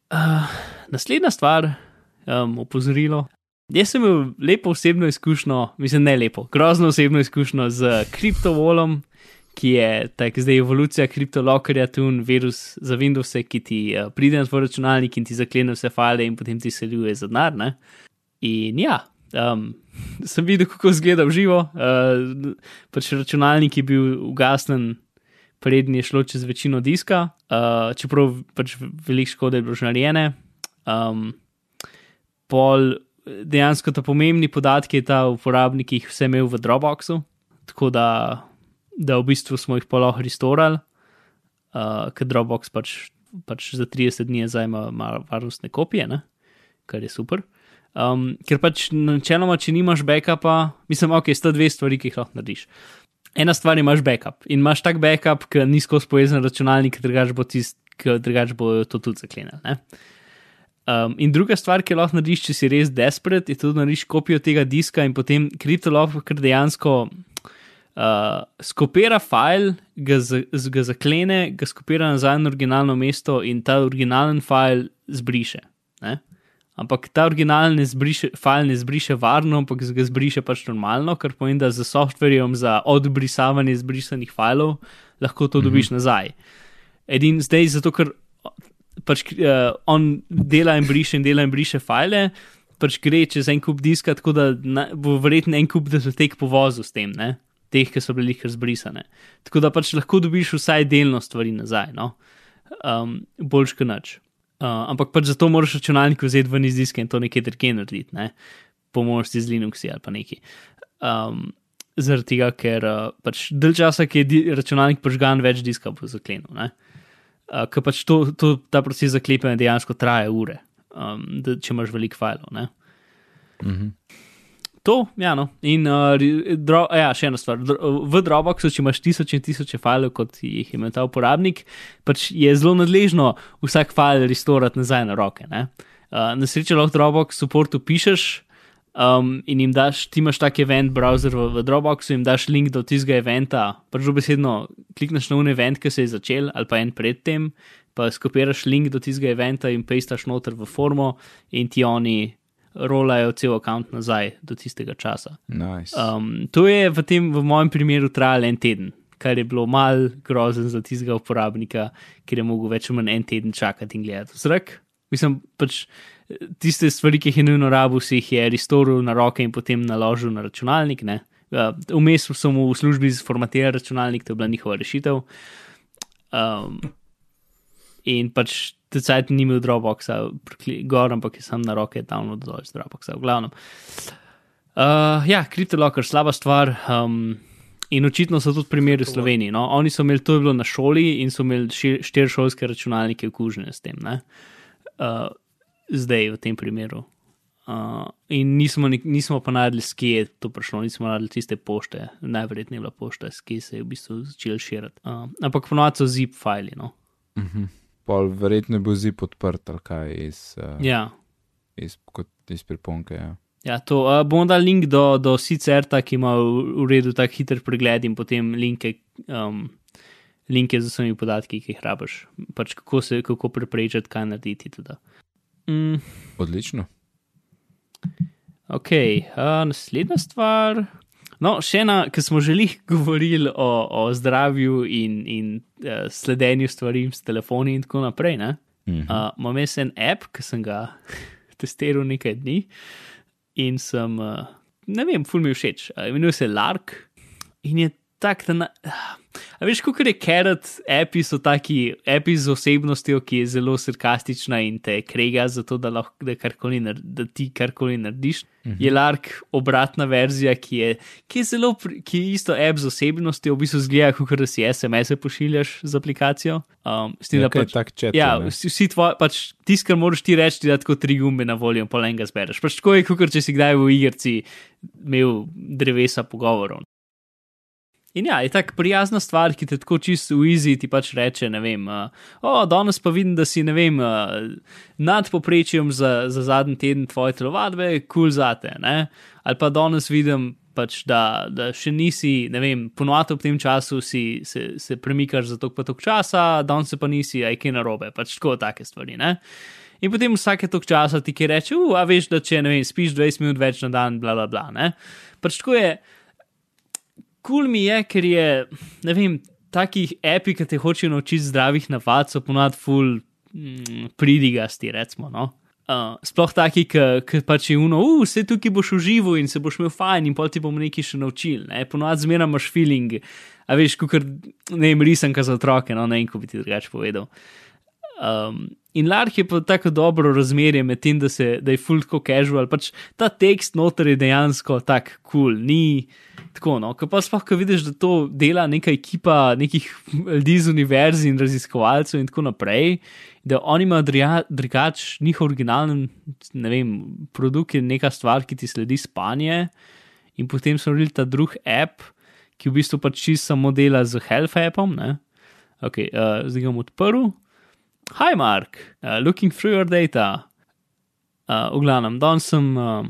Uh, naslednja stvar, um, opozorilo. Jaz sem imel lepo osebno izkušnjo, mislim, ne lepo, grozno osebno izkušnjo z kriptovolom, ki je tak zdaj evolucija kriptolokerja, tu virus za Windows, ki ti uh, pride na tvoj računalnik in ti zaklene vse file in potem ti seljuje za denar. ne. In ja, um, sem videl, kako izgleda v živo. Uh, pač računalnik je bil ugasnen, prednji je šlo čez večino diska, uh, čeprav pač veliko škode je bilo že narejene. Um, pol dejansko ta pomembni podatki je ta uporabnik jih vse imel v Dropboxu, tako da, da v bistvu smo jih lahko restorali, uh, ker Dropbox pač, pač za 30 dni zdaj ima, varnostne kopije, ne? kar je super. Um, ker pač načeloma, če nimaš backupa, mislim, ok, sta dve stvari, ki jih lahko narediš. Ena stvar imaš backup in imaš tak backup, ki ni skozi povezan računalnik, drugač bo, tist, ker drugač bo to tudi zaklenil. Um, in druga stvar, ki lahko narediš, če si res desperate, je tudi narediš kopijo tega diska in potem kriptolog, ker dejansko uh, skopira file, ga, za, z- ga zaklene, ga skopira nazaj na originalno mesto in ta originalen file zbriše. Ne? Ampak ta originalni zbriše, file ne zbriše varno, ampak ga zbriše pač normalno, kar pomeni, da z softverjem za odbrisavanje izbrisanih filev lahko to dobiš nazaj. Edin zdaj, zato ker pač uh, on dela in briše in dela in briše file, pač gre čez en kup diska, tako da na, bo verjetno en kup datotek povozil s tem, ne? Teh, ki so bili kar zbrisane. Tako da pač lahko dobiš vsaj delno stvari nazaj, no? um, boljš kot nič. Uh, ampak pač zato moraš računalnik vzeti ven iz diska in to nekaj drugega narediti, ne? po možnosti z Linuxi ali pa neki. Um, zaradi tega, ker uh, pač del časa, ki je di računalnik požgan, več diska bo zaklenil. Uh, ker pač to, to, ta proces zaklepanja dejansko traja ure, um, da, če imaš veliko filev. Mhm. To, ja, no. In uh, dro, ja, še ena stvar. Dro, v Dropboxu, če imaš tisoče in tisoče filev, kot jih ima ta uporabnik, pač je zelo nadležno vsak file restorati nazaj na roke. Uh, na srečo lahko Dropbox supportu pišeš um, in jim daš, ti imaš tak event browser v, v Dropboxu, jim daš link do tistega eventa, pač dobesedno klikneš na un event, ki se je začel, ali pa en predtem, pa skopiraš link do tistega eventa in pastaš noter v formo in ti oni rolajo cel račun nazaj do tistega časa. Nice. Um, to je v, tem, v mojem primeru trajalo en teden, kar je bilo mal grozen za tistega uporabnika, ker je mogel več ali manj en teden čakati in gledati zrak. Mislim, pač tiste stvari, ki jih je nujno rabu, si jih je restoril na roke in potem naložil na računalnik. Ne? Uh, Vmes so mu v službi zformatirali računalnik, to je bila njihova rešitev. Um, in pač tecajt ni imel Dropboxa, gor, ampak je sam na roke download dol iz Dropboxa, v glavnem. Uh, ja, CryptoLocker, slaba stvar. Um, in očitno so tudi primeri v Sloveniji. No? Oni so imeli to bilo na šoli in so imeli štiri šolske računalnike okužene s tem. ne. Uh, zdaj v tem primeru. Uh, in nismo, nismo pa najdli, skje je to prišlo, nismo najdli tiste pošte, najverjetneje je bila pošta, skje se je v bistvu začel širiti. Uh, ampak ponovadi so zip file. No? Pol verjetno je bil zip odprt ali kaj iz, uh, Ja, iz, kot, iz priponke. Ja. Ja, to uh, bom dal link do, do Sicerta, ki ima v, v redu tak hiter pregled in potem linke, um, linke z vsemi podatki, ki jih rabiš. Pač kako se kako preprečiti, kaj narediti. Tudi. Mm, Odlično. ok, uh, naslednja stvar. No, še ena, ki smo že lih govorili o, o zdravju in, in uh, sledenju stvarem s telefoni in tako naprej. Ne? Mhm. Uh, imam jaz en app, ki sem ga testiral nekaj dni in sem, uh, ne vem, ful mi všeč. Uh, imenuje se Lark in je tak, da. Na, a veš, kako je Carrot, api so taki, api z osebnostjo, ki je zelo sarkastična in te krega za to, da, lahko, da, karkoli, da ti karkoli narediš. Mhm. Je Lark obratna verzija, ki je, ki je zelo, ki je isto app z osebnostjo, v bistvu zgleda, kot da si SMS-e pošiljaš z aplikacijo. Um, s tem, Ja, da kaj pač- tak chat, Ja, ne? vsi, vsi tvoj, pač tisto, kar moraš ti reči, ti da tako tri gumbe na voljo in pol enega zbereš. Pač tako je, kot če si kdaj v igrici imel drevesa pogovorov. In ja, je tako prijazna stvar, ki te tako čisto v easy ti pač reče, ne vem, uh, o, danes pa vidim, da si, ne vem, uh, nad poprečjem za, za zadnji teden tvoje telovadbe, kul cool zate, ne? Ali pa danes vidim, pač, da, da še nisi, ne vem, ponovadi ob tem času si, se, se premikaš za tok pa tok časa, danes pa nisi, aj kaj narobe, pač tako take stvari, ne? In potem vsake tok časa ti ki reče, uh, a veš, da če, ne vem, spiš 20 minut več na dan, bla, bla, bla, ne? Pač tako je, kul cool mi je, ker je, ne vem, takih epi, ki te hočejo naučiti zdravih navad, so ponad ful mm, pridigasti, recimo. No? Uh, sploh taki, ki pač je uno, uh, vse tukaj boš užival in se boš imel fajn, in pol ti bomo nekaj še naučili. Ne? Ponovadi zmeraj imaš feeling, a veš, kot ne vem, risanka za otroke, no ne vem, kako bi ti drugače povedal. Um, in Lark je pa tako dobro razmerje med tem, da, se, da je full tako casual, pač ta tekst noter je dejansko tako kul, cool, ni tako. No, ko pa sploh, ko vidiš, da to dela neka ekipa nekih ljudi z univerzi in raziskovalcev in tako naprej, da oni imajo drugač, njihov originalen, ne vem, produkt je neka stvar, ki ti sledi spanje, in potem so naredili ta drug app, ki v bistvu pač čisto samo dela z Health appom. Ne? Ok, uh, zdaj ga bom odprl. Hi, Mark, uh, looking through your data. Uh, v glavnem, danes sem, uh,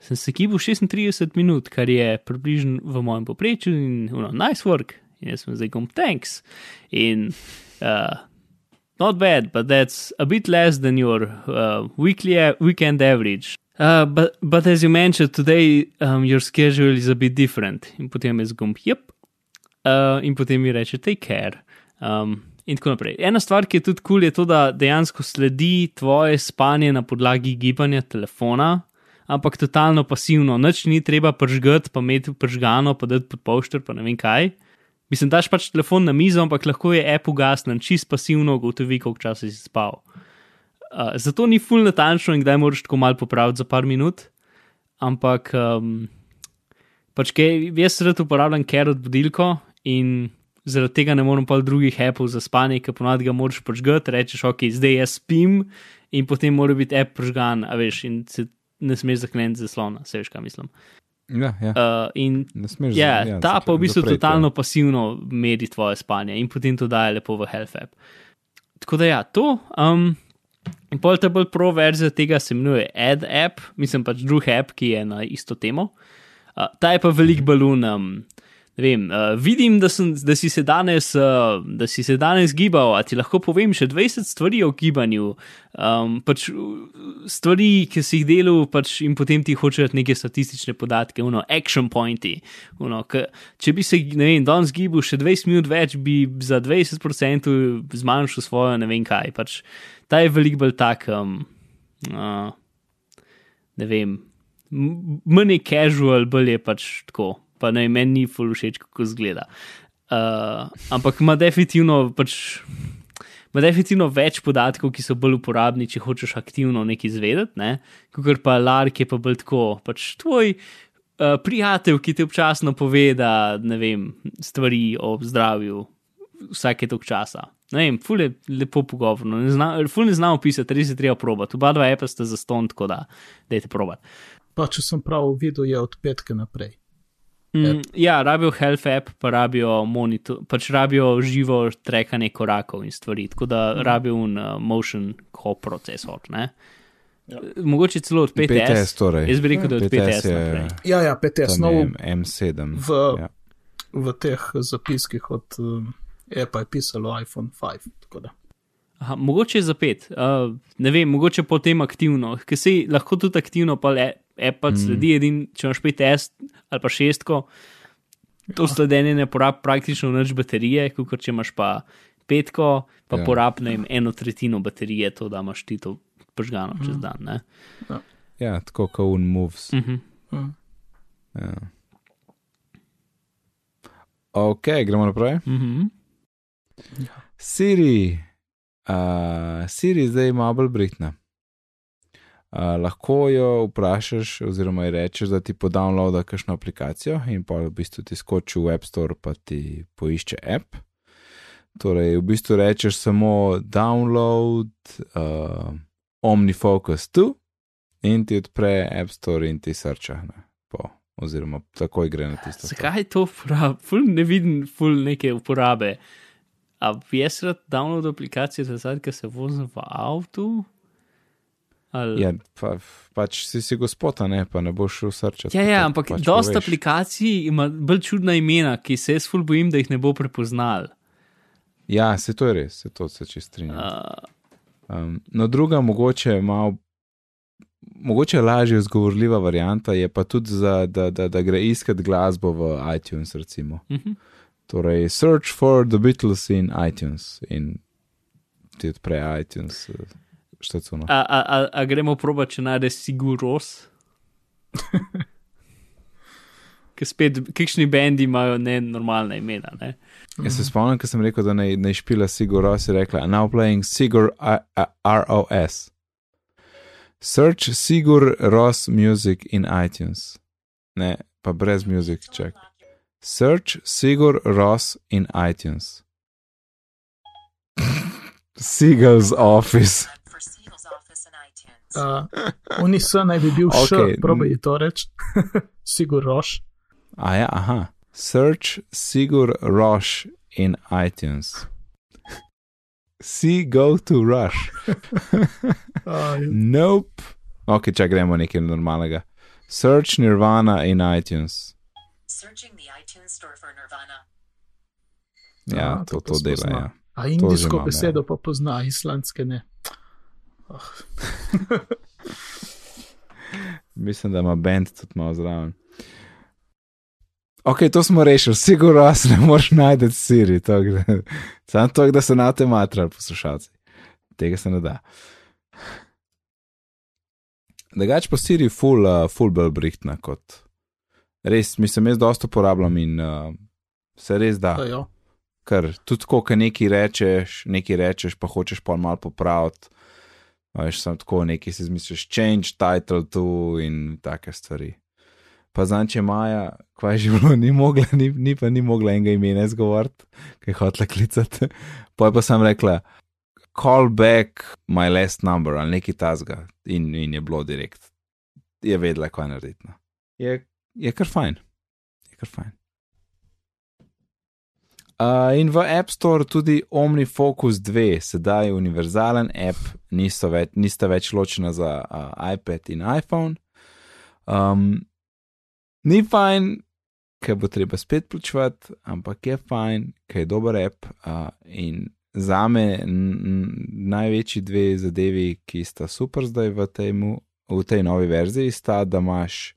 sem se kibal 36 minut, kar je približno v mojem poprečju in no, nice work. In jaz sem zdaj gom thanks. In uh, not bad, but that's a bit less than your uh, weekly weekend average. Uh, but, but as you mentioned, today um, your schedule is a bit different. In potem je zgumb, yep. Uh, in potem mi reče, take care. Um, in tako naprej. Ena stvar, ki je tudi kul, cool, je to, da dejansko sledi tvoje spanje na podlagi gibanja telefona, ampak totalno pasivno. Noč ni treba pržgati, pa imeti pržgano, pa dati pod pošter, pa ne vem kaj. Mislim, daš pač telefon na mizo, ampak lahko je app ugasnen, čist pasivno ugotovi, koliko časa si spal. Uh, zato ni full natančno in kdaj moraš tako mal popraviti za par minut. Ampak, um, pač kaj, jaz rad uporabljam ker od budilko in zaradi tega ne morem pa drugih appov za spanje, ki ponad ga moraš požgati, rečeš, ok, zdaj jaz spim in potem mora biti app požgan, a veš, in se ne smeš zakleniti zaslona, se veš, kaj mislim. Ja, ja. Uh, in smeš, ja, ja, ta pa v bistvu zapreti, totalno ja. pasivno meri tvoje spanje in potem to daje lepo v Health app. Tako da ja, to. Um, in Portable Pro verzija tega se imenuje Ad app, mislim pač drug app, ki je na isto temo. Uh, ta je pa velik balon. Um, vem, uh, vidim, da, sem, da, si se danes, uh, da si se danes gibal, a ti lahko povem še 20 stvari o gibanju. Um, pač stvari, ki si jih delal, pač in potem ti hočeš neke statistične podatke, uno, action pointi. Uno, k, če bi se, ne vem, danes gibal še 20 minut več, bi za 20% zmanjšal svojo, ne vem kaj. Pač, ta je veliko bolj tak, um, uh, ne vem, manj casual, bolj je pač tako. Pa ne, meni ni ful všeč, kako zgleda. Uh, ampak ima definitivno pač. Ma definitivno več podatkov, ki so bolj uporabni, če hočeš aktivno nekaj izvedeti, ne? kot pa Lark je pa bolj tako. Pač tvoj uh, prijatelj, ki ti občasno pove, da ne vem, stvari o zdravju vsake tok časa. Ne vem, ful je lepo pogovorno, ne zna, ful ne znam opisati, res je treba probati. Oba dva appa sta za ston, tako da dajte probati. Pa če sem prav videl, je od petka naprej. Mm, ja, rabijo health app, pa rabijo monitor, pač rabijo živo trekanje korakov in stvari, tako da mm. rabijo un uh, motion co-procesor. Ja. Mogoče celo od 5S. 5S torej. Jaz bi rekel, da od 5S je naprej. Ja, ja, PTS, tam no, je M7. v, ja. v teh zapiskih od um, Apple je pisalo iPhone 5. tako da. Aha, mogoče je za 5, uh, ne vem, mogoče potem aktivno, ker si lahko tudi aktivno, pa le app mm. sledi, edin, če imaš 5S ali pa 6, to sledenje ne porabi praktično več baterije, kot če imaš pa petko, pa Ja. ja. porabi ne vem, eno tretjino baterije, to da imaš ti to požgano čez dan. Ne? ja, tako kot un moves. Mhm. Mm. Ja. Ok, gremo naprej. Mhm. Siri, uh, Siri zdaj je malo bolj britna. Uh, lahko jo vprašaš, oziroma ji rečeš, da ti podownloada kakšno aplikacijo in pa v bistvu ti skoči v App Store, pa ti poišče app. Torej, v bistvu rečeš samo download uh, OmniFocus 2 in ti odpre App Store in ti srča. Ne, po, oziroma takoj gre na tisto. Zakaj to uporabljam? Ful ne vidim, ful neke uporabe. A jaz rad download aplikacijo za zadnje, ki se vozim v avtu? Ali... Ja, pa, pač si si gospod, ne, pa ne boš šel srčati. Ja, ja, ampak pač dosta poveš. aplikacij ima bolj čudna imena, ki se jaz ful bojim, da jih ne bo prepoznal. Ja, se to je res, se to se čist strinjam. Uh, Um, no, druga, mogoče malo, mogoče lažje izgovorljiva varianta je pa tudi, za, da, da, da gre iskat glasbo v iTunes, recimo. uh -huh. Torej, search for the Beatles in iTunes in ti odpre iTunes eh, štacuno. a, a, a, a gremo proba, če najde Siguros? Ker spet, kakšni bendi imajo nenormalna imena. Ne? Jaz se spomnim, ko sem rekel, da naj, naj špila Sigur Ros, je rekla, now playing Sigur ROS. Search Sigur Ros music in iTunes. Ne, pa brez music check. Search Sigur Ros in iTunes. Seagull's office. for Siegel's office and iTunes. Uh, Unis naj bi bil okay. še, probaj mm. to reči, Sigur Roš. A ja, aha. Search Sigur Roš in iTunes. See, go to Rush. Uh, Nope. Ok, če gremo nekaj normalnega. Search Nirvana in iTunes. Searching the iTunes store for Nirvana. Ja, A, to, to to dela. spozna. Ja. A indijsko imam, ja. besedo pa pozna, islandske ne. Oh. Mislim, da ima bend tudi malo zraven. Ok, to smo rešili, sigurno vas ne moreš najti Siri, samo to, da se na te matrali poslušalci. Tega se ne da. Drugač pa Siri full, uh, full bolj brihtna kot. Res, mislim, jaz dosto uporabljam in uh, se res da. To jo. Ker tudi ko nekaj rečeš, nekaj rečeš, pa hočeš pa malo popraviti. A Veš, sem tako nekaj si izmisliš, change title tu in take stvari. Pa znam, če Maja, kva je že bilo, ni mogla, ni, ni pa ni mogla enega imena izgovoriti, kaj je hotela klicati. Poj pa sem rekla, call back my last number ali nekaj tasga in, in je bilo direkt. Je vedela, kaj narediti. No. Je, je kar fajn. Je kar fajn. Uh, in v App Store tudi OmniFocus 2, sedaj je univerzalen app, več, nista več ločena za uh, iPad in iPhone. Um, ni fajn, ker bo treba spet plačevati, ampak je fajn, ker je dober app. Uh, in za me največji dve zadevi, ki sta super zdaj v, tejmu, v tej novi verziji, sta, da imaš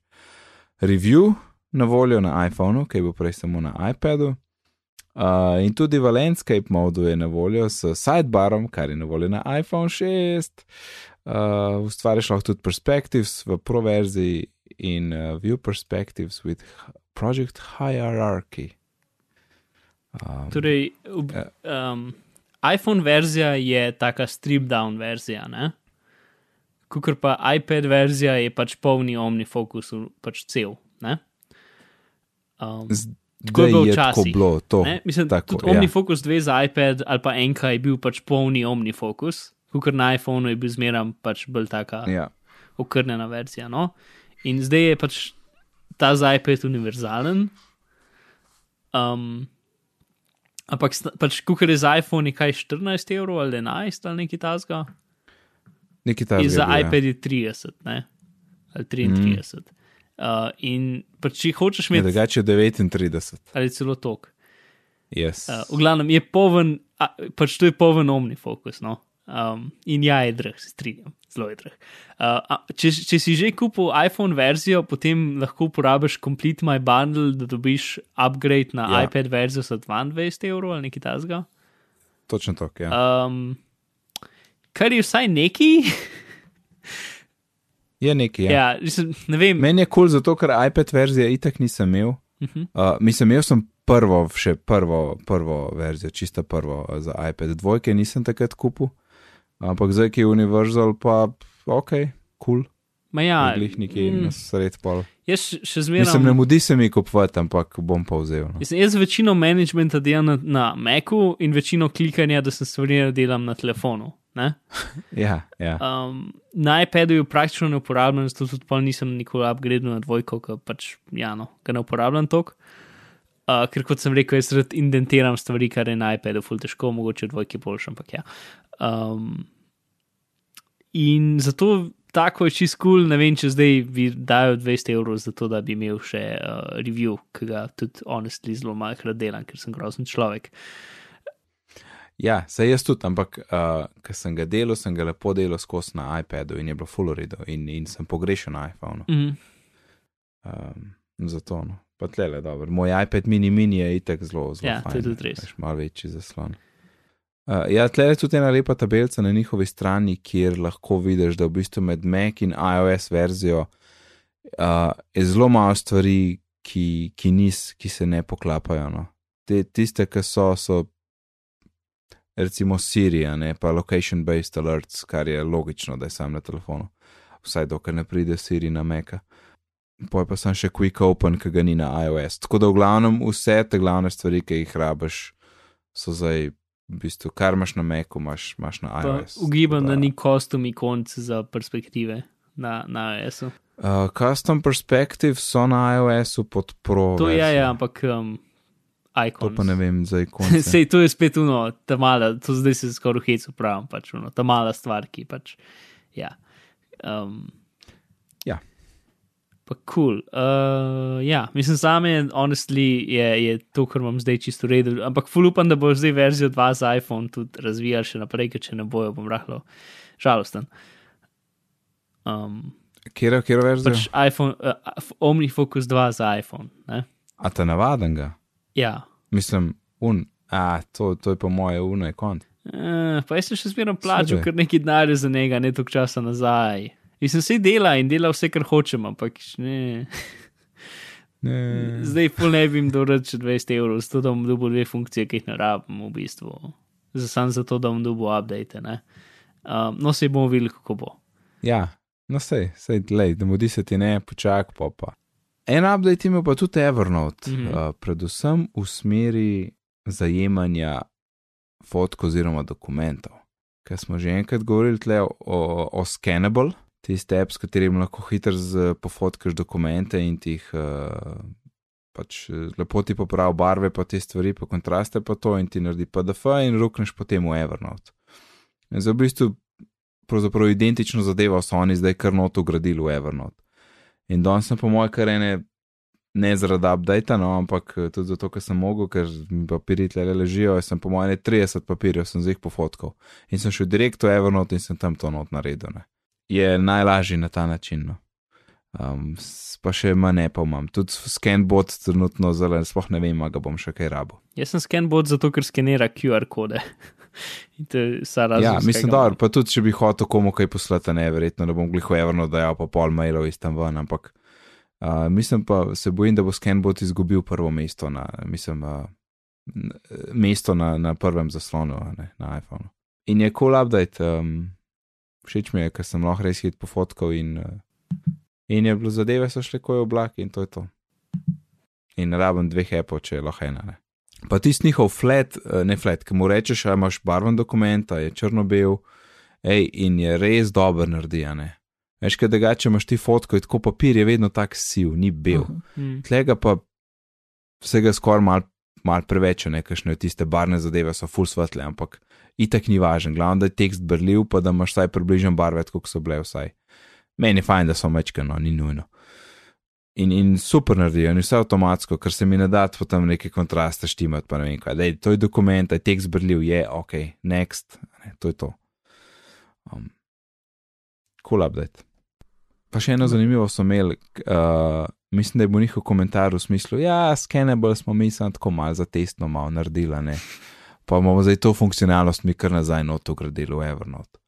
review na voljo na iPhonu, ki bo prej samo na iPadu. Uh, in tudi v Landscape modu je na voljo s sidebarom, kar je na voljo na iPhone 6. Uh, ustvariš lahko tudi perspectives v Pro verziji in uh, view perspectives with Project Hierarchy. Um, Torej, v- um, iPhone verzija je taka strip down verzija, ne? Kukor pa iPad verzija je pač polni omnifokus, pač cel, ne? Um, Tako je bilo je včasih, bilo, to. Ne? Mislim, tako, tudi ja. OmniFocus 2 za iPad ali pa enka je bil pač polni OmniFocus, kot na iPhonu je bil zmeram pač bolj taka Ja. okrnjena verzija. No? In zdaj je pač ta za iPad univerzalen. Um, ampak pač, kukor je za iPhone, je kaj 14 evrov ali 11 ali nekaj tasga. Nekaj takega. In za je bil, ja. iPad je 30, ne? ali 33. Mm. Uh, in če hočeš imeti, drugače je 39. ali celo tok. Yes. Uh, v glavnem je poven, a, pač to je poven omnifokus. No? Um, in ja, je drag, se strinjam, zelo je drag. Uh, če, če si že kupil iPhone verzijo, potem lahko uporabiš Complete My Bundle, da dobiš upgrade na ja. iPad verzijo za 22 evrov ali nekaj tasga. Točno tako, ja. Um, kar je vsaj neki. Je nekaj, ja. ja, mislim, ne vem. Meni je kul, cool zato ker iPad verzije itak nisem imel. Uh -huh. Uh, mislim, imel sem prvo, še prvo, prvo verzijo, čisto prvo uh, za iPad. Dvojke nisem takrat kupil, ampak zdaj, ki je Universal, pa ok, kul. Cool. Ma ja, Glih neki mm, na sred pol. jaz še- še Mislim, ne zmeraj. mudi se mi kupovati, ampak bom pa vzel. No. Mislim, jaz večino managementa delam na, na Macu in večino klikanja, da sem stvari delam na telefonu. Ne? Ja, ja. Um, na iPadu jo praktično ne uporabljam, zato tudi pol nisem nikoli upgradil na dvojko, ker pač, ja, no, ga ne uporabljam toliko. Uh, ker kot sem rekel, jaz rad indentiram stvari, kar je na iPadu ful težko, mogoče dvojke boljše, ampak ja. Um, in zato tako je čist kul, cool, ne vem, če zdaj bi dajo 200 evrov za to, da bi imel še uh, review, ki ga tudi honestly zelo malkrat delam, ker sem grozen človek. Ja sej jaz tudi, ampak uh, ker sem ga delal, sem ga lepo delal skozi na iPadu in je bilo full redo in, in sem pogrešal na iPhonu. Mm. Um, zato, no. Pa tle je dobro. Moj iPad mini mini je itek zelo, zelo Ja, to je fajn. tudi res. veš, Malo večji zaslon. Uh, ja, tle je tudi ena lepa tabelica na njihovi strani, kjer lahko vidiš, da v bistvu med Mac in iOS verzijo uh, je zelo malo stvari, ki, ki, nis, ki se ne poklapajo. No. Te, tiste, ki so, so recimo Sirija, ne pa location-based alerts, kar je logično, da je sam na telefonu. Vsaj dokler ne pride Siri na Meka. Poj pa sem še Quick Open, ki ga ni na iOS. Tako da v glavnem vse te glavne stvari, ki jih rabiš, so zdaj, v bistvu, kar imaš na Macu, imaš, imaš na Pa iOS. Ugibam, da Tako ni kostum ikonc za perspektive na, na iOS-u. Uh, custom Perspective so na iOS-u pod Pro. To je, verzijo. ja, ampak um, To ikon. pa ne vem za ikone. Sej, to je spet uno, ta mala, to zdaj se skoraj hec upravim, pač uno, ta mala stvar, ki pač, ja. Um, Ja. Pa kul. Cool. Uh, ja, mislim, same, honestly, je, je to, kar imam zdaj čisto redo. Ampak ful upam, da bo zdaj verzijo 2 za iPhone tudi razvijal še naprej, ker če ne bojo, bom rahlo žalosten. Um, Kjer, kjer verzijo? pač iPhone, uh, OmniFocus 2 za iPhone. Ne? A ta navaden ga? Ja. Mislim, un, a to, to je po moje uno je kont. Uh, pa jaz sem še zmeraj plačal kar nekaj denarja za njega, ne toliko časa nazaj. In sem si dela in dela vse, kar hočem, ampak ne. Ne. Zdaj pol ne bi jim doreč 20 evrov, zato da bom dobil dve funkcije, ki jih ne rabim v bistvu. Za sam zato, da bom dobil update. Ne? Um, no, se bomo videli, kako bo. Ja, no sej, sej, lej, da mudi se ti ne, počak pa pa. En update ima pa tudi Evernote, mm. -hmm. uh, predvsem v smeri zajemanja fotk oziroma dokumentov. Ker smo že enkrat govorili tle o, o Scannable, tiste app, s katerim lahko hitro pofotkaš dokumente in ti jih uh, pač eh, lepo ti popravi barve, pa te stvari, pa kontraste, pa to in ti naredi PDF in rukneš potem v Evernote. In za v bistvu pravzaprav identično zadevo so oni zdaj kar not ugradili v Evernote. In danes sem po mojem kar ene, ne zaradi updata, no, ampak eh, tudi zato, ker sem mogel, ker mi papirji tle ležijo, jaz sem po mojem 30 papirjev, sem jih pofotkal. In sem šel direkt v Evernote in sem tam to not naredil. Ne. Je najlažji na ta način. No. Um, pa še manj pa imam. Tudi scanbot trenutno zelo, sploh ne vem, a ga bom še kaj rabo. Jaz sem scanbot zato, ker skenira QR kode. in to je vsa razlika. Ja, mislim, da, pa tudi če bi hotel komu kaj poslati, ne, verjetno, da bom gliho Evernote dajal pa pol mailov iz tam ven, ampak uh, mislim pa, se bojim, da bo Scanbot izgubil prvo mesto na, mislim, uh, mesto na, na prvem zaslonu, a ne, na iPhonu. In je cool update, um, všeč mi je, ker sem lahko res hit pofotkal in, uh, in je bilo zadeve so šle kot oblak in to je to. In rabim dveh appov, če je lahko ena. Ne. Pa tisti njihov flat, eh, ne flat, ki mu rečeš, a imaš barven dokument, a je črno-bel, in je res dober naredijan. Veš, kaj da če imaš ti fotko, tako papir je vedno tak siv, ni bel. Mm. Tlega pa vsega skoraj mal, mal preveč, nekajšne tiste barne zadeve so full svetle, ampak itak ni važen. Glavno, da je tekst brljiv, pa da imaš vsaj približno barve, kot so bile vsaj. Meni je fajn, da so mečkano, ni nujno. In, in super naredijo, in vse avtomatsko, ker se mi ne da potem neke kontraste štimati, pa ne vem kaj. Dej, to je dokument, je tekst brljiv, je ok, next, ne, to je to. Um, cool update. Pa še eno zanimivo so imeli, uh, mislim, da je bil njihov komentar v smislu, ja, scanable smo mi samo tako malo za testno malo naredili, ne. Pa bomo zdaj to funkcionalnost mi kar nazaj not ugradili v Evernote.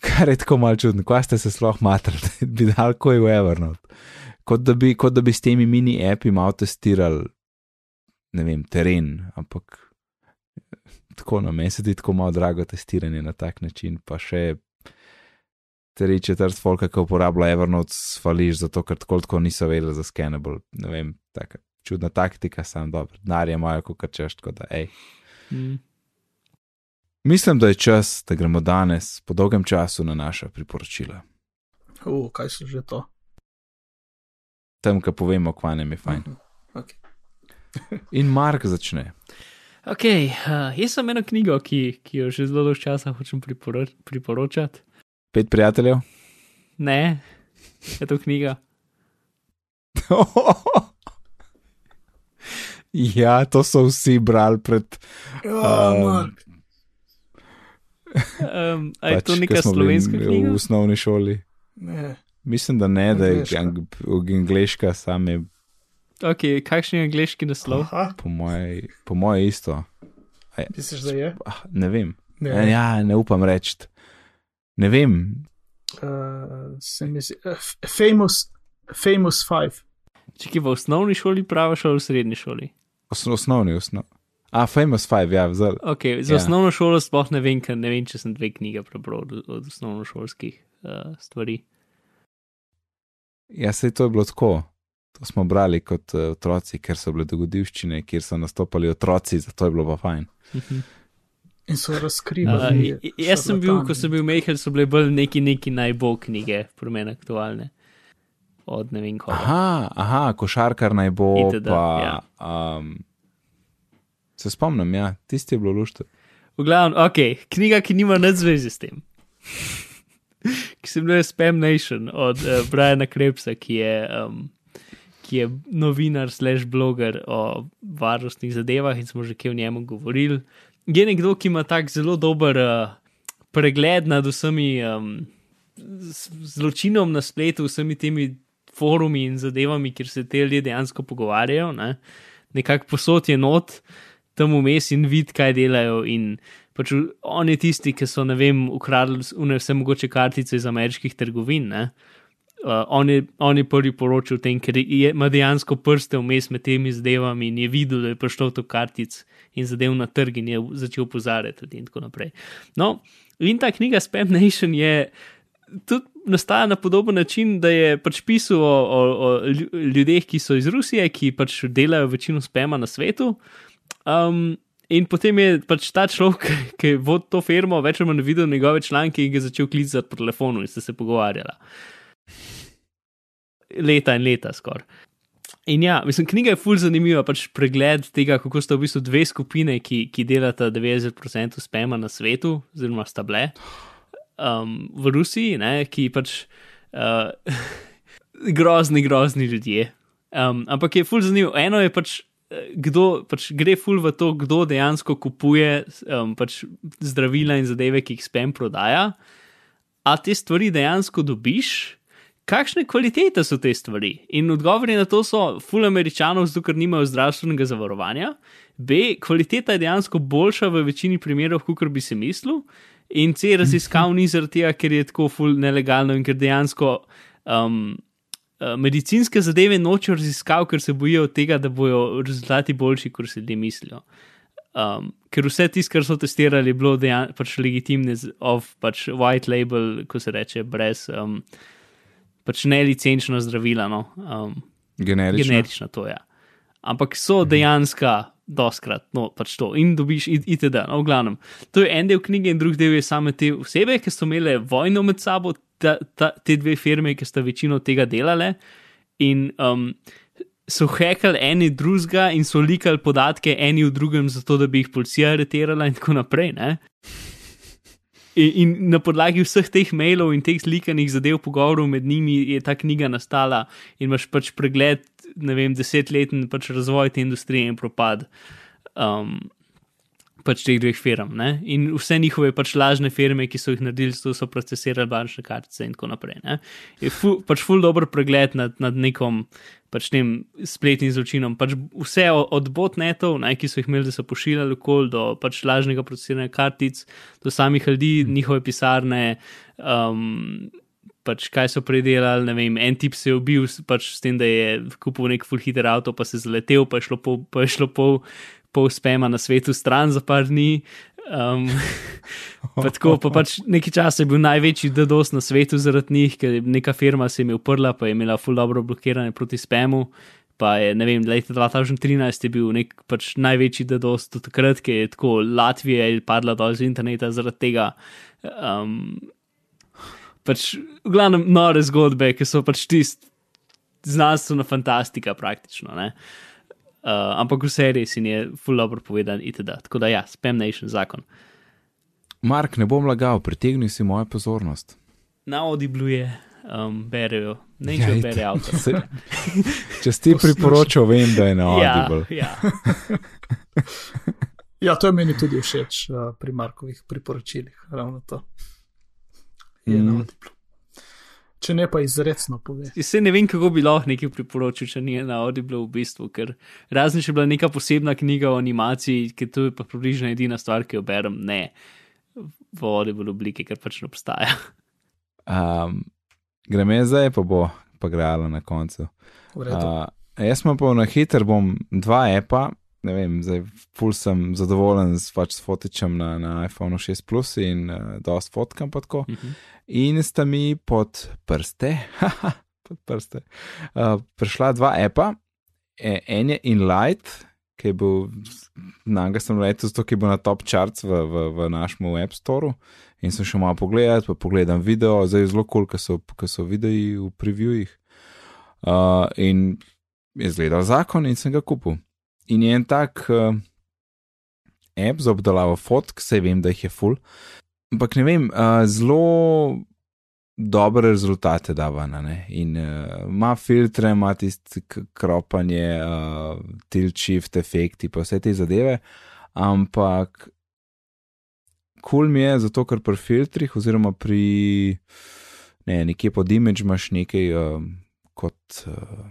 Kar je tako malo čudno, kva ste se sploh matrali, da bi dal koj v Evernote. Kot da, bi, kot da bi s temi mini api malo testirali, ne vem, teren, ampak tako na meni se ti tako malo drago testiranje na tak način, pa še tri četrt folka, ki uporablja Evernote, svališ zato, ker tako tako niso vedeli za scanable. Ne vem, taka čudna taktika, sam dobro, denarje imajo, kot češ, tako da, hej. Mm. Mislim, da je čas, da gremo danes po dolgem času na naša priporočila. Uh, kaj so že to? Tam, ki povemo, kva nam je fajn. Mhm, Okay. In Mark začne. Ok, uh, jaz sem eno knjigo, ki, ki jo že zelo dolgo časa hočem priporo priporočati. Pet prijateljev. Ne, je to knjiga. ja, to so vsi brali pred. Ja, Um, Mark. Um, je pač, to neka slovenska v knjiga? osnovni šoli. Ne. Mislim, da ne, da je Angleška. ang angliška, sam je Ok, kakšen je angliški naslov? Aha, po moje, po moje isto. misliš, da je? Ah, ne vem. Ne. Ne. Ja, ne upam reči. Ne vem. Uh, se mi zdi, uh, famous, famous five. Če ki v osnovni šoli praviš ali v srednji šoli? Osno, osnovni, osnovni. A, Famous Five, ja, zelo. Ok, za Ja. ja. osnovno šolo sploh ne vem, ker ne vem, če sem dve knjige prebral od, od osnovnošolskih uh, stvari. Ja, se to je bilo tako. To smo brali kot uh, otroci, ker so bile dogodivščine, kjer so nastopali otroci, zato je bilo pa fajn. In so Uh, razkrivali. jaz sem bil, ko sem bil mehel, so bile bolj neki, neki najbolj knjige, pri meni aktualne. Od ne vem koga. Aha, aha, košarkar naj bo. Itd., Pa, ja. um, se spomnim, ja, tisti je bilo lušte. V glavnem, ok, knjiga, ki nima nič zvezi s tem. Ki se imenuje Spam Nation od uh, Briana Krebsa, ki je, um, ki je novinar, slash bloger o varnostnih zadevah in smo že kje o njemu govorili. Je nekdo, ki ima tak zelo dober uh, pregled nad vsemi um, zločinom na spletu, vsemi temi forumi in zadevami, kjer se te ljudje dejansko pogovarjajo, ne? nekako posod je not, tam vmes in vid, kaj delajo. In pač on je tisti, ki so, ne vem, ukradli vse mogoče kartice iz ameriških trgovin. Ne? Uh, on, je, on je prvi poročil o tem, ker je, ima dejansko prste vmes med temi zadevami in je videl, da je prišel to kartic in zadev na trg in je začel opozarjati in tako naprej. No, in ta knjiga Spam Nation je tudi nastaja na podoben način, da je pač pisal o, o, o ljudeh, ki so iz Rusije, ki pač delajo večino spema na svetu. Um, in potem je pač ta človek, ki je vodil to firmo, več ali manj videl njegove članke in ga začel klicati po telefonu in sta se pogovarjala. Leta in leta skoraj. In ja, mislim, knjiga je fully zanimiva, pač pregled tega, kako sta v bistvu dve skupine, ki, ki delata 90% spema na svetu, oziroma sta bile um, v Rusiji, ne, ki pač uh, grozni, grozni ljudje. Um, ampak je fully zanimivo. Eno je pač, kdo pač gre fully v to, kdo dejansko kupuje um, pač zdravila in zadeve, ki jih spem prodaja. A te stvari dejansko dobiš? kakšne kvalitete so te stvari? In odgovori na to so, ful američanov, zato ker nimajo zdravstvenega zavarovanja, B, kvaliteta je dejansko boljša v večini primerov, kot bi si mislil, in C, raziskav ni zaradi tega, ker je tako ful nelegalno in ker dejansko. Um, Medicinske zadeve nočejo raziskav, ker se bojijo tega, da bodo rezultati boljši, kot si ljudje mislijo. Um, ker vse tisto, kar so testirali, je bilo dejansko pač legitimno, of pač white label, ko se reče, brez um, pač ne licenčna zdravila. No. Um, Generično. generična to je. Ja. Ampak so dejansko, doskrat, no pač to in dobiš itd. No, v glavnem, to je en del knjige, in drugi del je same te osebe, ki so imele vojno med sabo, ta, ta, te dve firme, ki sta večino tega delale. In um, so hekali eni drugega in so likali podatke eni v drugem, zato da bi jih policija aretirala, in tako naprej. Ne? In, in na podlagi vseh teh mailov in teh slikanih zadev, pogovorov med njimi, je ta knjiga nastala in imaš pač pregled, ne vem, desetleten pač razvoj te industrije in propad. Um, pač teh dveh firm. Ne? In vse njihove pač lažne firme, ki so jih naredili, so, so procesirali bančne kartice in tako naprej. Ne? Je ful, pač ful dobro pregled nad, nad nekom pač tem spletnim zločinom. Pač vse od botnetov, ne, ki so jih imeli, da so pošiljali okol, do pač lažnega procesiranja kartic, do samih ljudi, njihove pisarne. Um, Pač kaj so predelali, ne vem, en tip se je ubil, pač s tem, da je kupil nek full hitter avto, pa se je zaletel, pa je šlo pol, pa je šlo pol, pol spema na svetu stran za par dni. Um, pa tako, pa pač nekaj časa je bil največji DDoS na svetu zaradi njih, ker neka firma se jim je uprla, pa je imela full dobro blokiranje proti spamu. Pa je, ne vem, leta 2013 je bil nek pač največji DDoS do takrat, ker je tako Latvija je padla dol z interneta zaradi tega. Um, pač, v glavnem, nore zgodbe, ki so pač tist znanstvena fantastika praktično. Ne? Uh, ampak vse res in je full dobro povedan, itd. Tako da ja, spam nation zakon. Mark, ne bom lagal, pritegnil si mojo pozornost. Na Audible je, um, berejo, ne če Ja, ja, itak. bere avto. Če si ti priporočal, vem, da je na Ja, Audible. ja. Ja, to je meni tudi všeč uh, pri Markovih priporočilih, ravno to. Je Mm. na Audiblu. Če ne pa izredno pove. Se ne vem, kako bi lahko nekaj priporočil, če ni na Audible v bistvu, ker razen če je bila neka posebna knjiga o animaciji, ki to je pa približno edina stvar, ki jo berem, ne v Audible obliki, ker pač ne obstaja. Um, greme zdaj, pa bo pa grala na koncu. Uh, jaz sem pa na hiter, bom dva epa, ne vem, zdaj ful sem zadovoljen s, pač s fotičem na, na iPhone 6 Plus in uh, dost fotkam pa tako. Mhm. In sta mi pod prste, haha, pod prste, uh, prišla dva epa, e, en je InLight, ki je bil, na njega sem letel, zato ki je bil na top charts v, v, v našem App Store. In sem šel malo pogledat, pa pogledam video, zdaj je zelo kul, cool, ker so, ker so videi v previewih. Uh, in je zgledal zakon in sem ga kupil. In je en tak uh, app za obdelavo fotk, sej vem, da jih je full. Ampak ne vem, uh, zelo dobre rezultate da ven. a ne. In uh, ima filtre, ima tisti kropanje, uh, tilt shift efekti, pa vse te zadeve. Ampak kul cool mi je, zato ker pri filtrih, oziroma pri ne, nekje pod image imaš nekaj, uh, kot uh,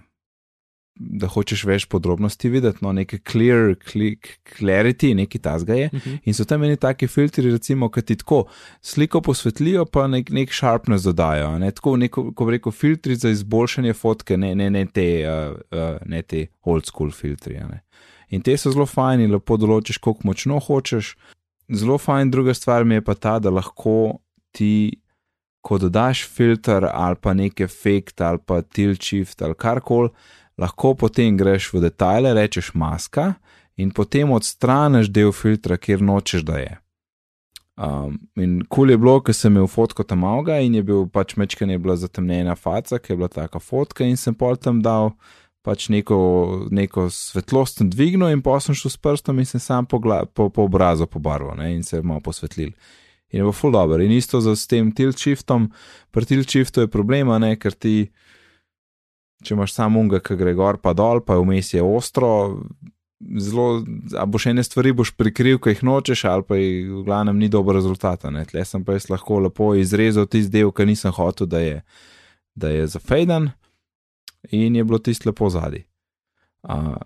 da hočeš več podrobnosti videti, no, nekaj clear, clear clarity, nekaj tasga je. Uh Mhm. -huh. In so tam eni taki filtri, recimo, ki ti tako sliko posvetlijo, pa nek, nek sharpness dodajo. Ne, tako neko, ko rekel, filtri za izboljšanje fotke, ne, ne, ne, te, uh, uh, ne te old school filtri. ne. In te so zelo fajni, lepo določiš, koliko močno hočeš. Zelo fajn, druga stvar mi je pa ta, da lahko ti, ko dodaš filter ali pa nek efekt ali pa tilt shift ali karkoli, lahko potem greš v detajle, rečeš maska in potem odstraniš del filtra, kjer nočeš, da je. Um, in kul cool je bilo, ker sem imel fotko tam avga in je bil pač mečken je bila zatemnjena faca, ker je bila taka fotka in sem pol tam dal pač neko, neko svetlost sem dvignil in pa sem šel s prstom in sem sam po, gla, po, po obrazu pobarval ne, in se malo posvetlil. In je bilo full dobro. In isto z tem tilt shiftom, pri tilt shiftu je problema, ne, ker ti, če imaš samo unga, ki gre gor pa dol, pa vmes je ostro, zelo, a boš ene stvari boš prikril, ki jih nočeš, ali pa jih v glavnem ni dobro rezultata. Tle sem pa jaz lahko lepo izrezal tisti del, ki nisem hotel, da je, da je zafejdan in je bilo tisto lepo zadaj. Uh,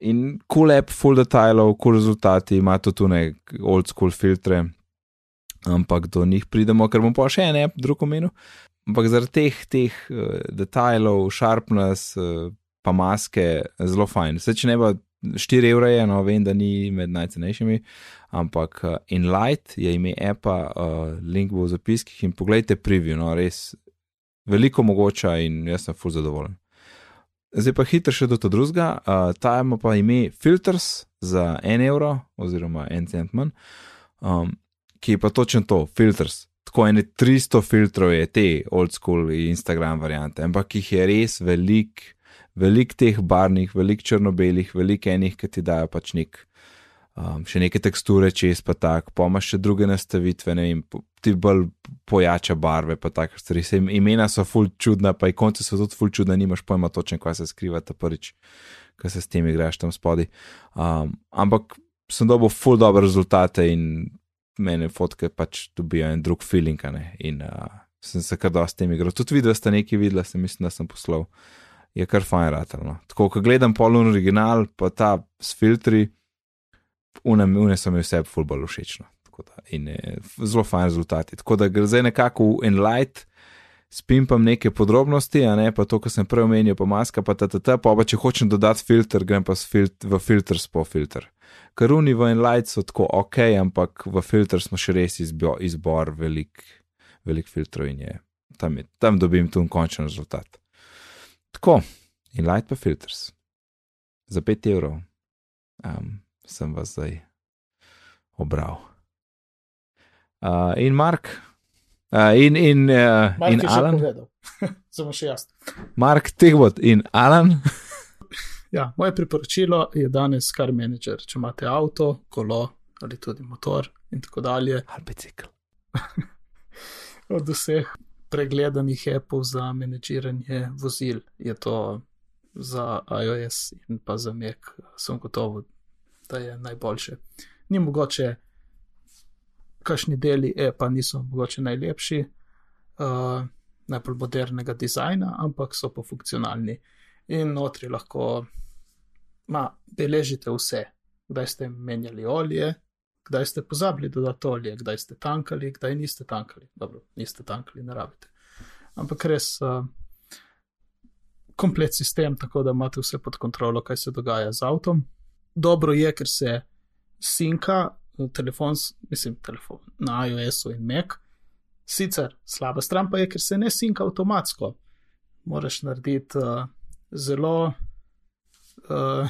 in cool app, full detajlov, cool rezultati, ima tudi tu nek old school filtre, ampak do njih pridemo, ker bom pa še en app drug omenil. Ampak zaradi teh, teh uh, detajlov, sharpness, uh, pa maske, zelo fajn. Vse če ne bo 4 evra, je, no vem, da ni med najcenejšimi, ampak Enlight je ime appa, link bo v zapiskih in pogledajte preview, no res veliko mogoča in jaz sem full zadovoljen. Zdaj pa hitro še do to drugega, uh, ta ima pa ime Filters za 1 evro oziroma 1 cent manj, um, ki je pa točno to, Filters. Tako ene 300 filtrov je te old school Instagram variante, ampak jih je res velik, velik teh barvnih, velik črno-belih, velik enih, ki ti dajo pač nek, um, še neke teksture čez, pa tak, pa imaš še druge nastavitve, ne vem, ti bolj pojača barve, pa tak stvari. Se im- imena so ful čudna, pa ikonce so tudi ful čudna, nimaš pojma točno, kaj se skriva ta prvič, ko se s tem igraš tam spodaj. Um, ampak sem dobil ful dobre rezultate in mene fotke pač dobijo en drug feeling. In uh, sem se kar dosti tem igral. Tudi videl, da ste nekaj videli, sem mislim, da sem poslal. Je kar fajn ratelno. Tako, ko gledam polun original, pa ta s filtri, une, une so mi vse ful bolj všečno. Da, in je zelo fajn rezultati. Tako da gre zdaj nekako v enlight, spimpam neke podrobnosti, a ne pa to, kar sem prej omenil, pa maska, pa ta, ta, ta, pa, pa če hočem dodati filter, grem pa s filt, v filter po filter. Karuni v enlight so tako ok, ampak v filter smo še res izbor, izbor velik, velik filtrov in je tam, je, tam dobim tu končen rezultat. Tako, enlight pa filters. Za 5 evrov um, sem vas zdaj obral. Uh, in Mark, uh, in, in, uh, Mark in Alan. Samo še jaz. Mark Tigbot in Alan. Ja, moje priporočilo je danes kar menedžer. Če imate avto, kolo ali tudi motor in tako dalje, Ali bicikl. od vseh pregledanih appov za menedžiranje vozil je to za iOS in pa za Mac, sem gotovo, da je najboljše. Ni mogoče, kakšni deli appa niso mogoče najlepši, uh, najbolj modernega dizajna, ampak so pa funkcionalni. In notri lahko ma, beležite vse, kdaj ste menjali olje, kdaj ste pozabili dodati olje, kdaj ste tankali, kdaj niste tankali. Dobro, niste tankali, ne rabite. Ampak res uh, komplet sistem, tako da imate vse pod kontrolo, kaj se dogaja z avtom. Dobro je, ker se sinka telefon, mislim, telefon na iOS-u in Mac. Sicer slaba stran pa je, ker se ne sinka avtomatsko. Moraš narediti uh, zelo uh,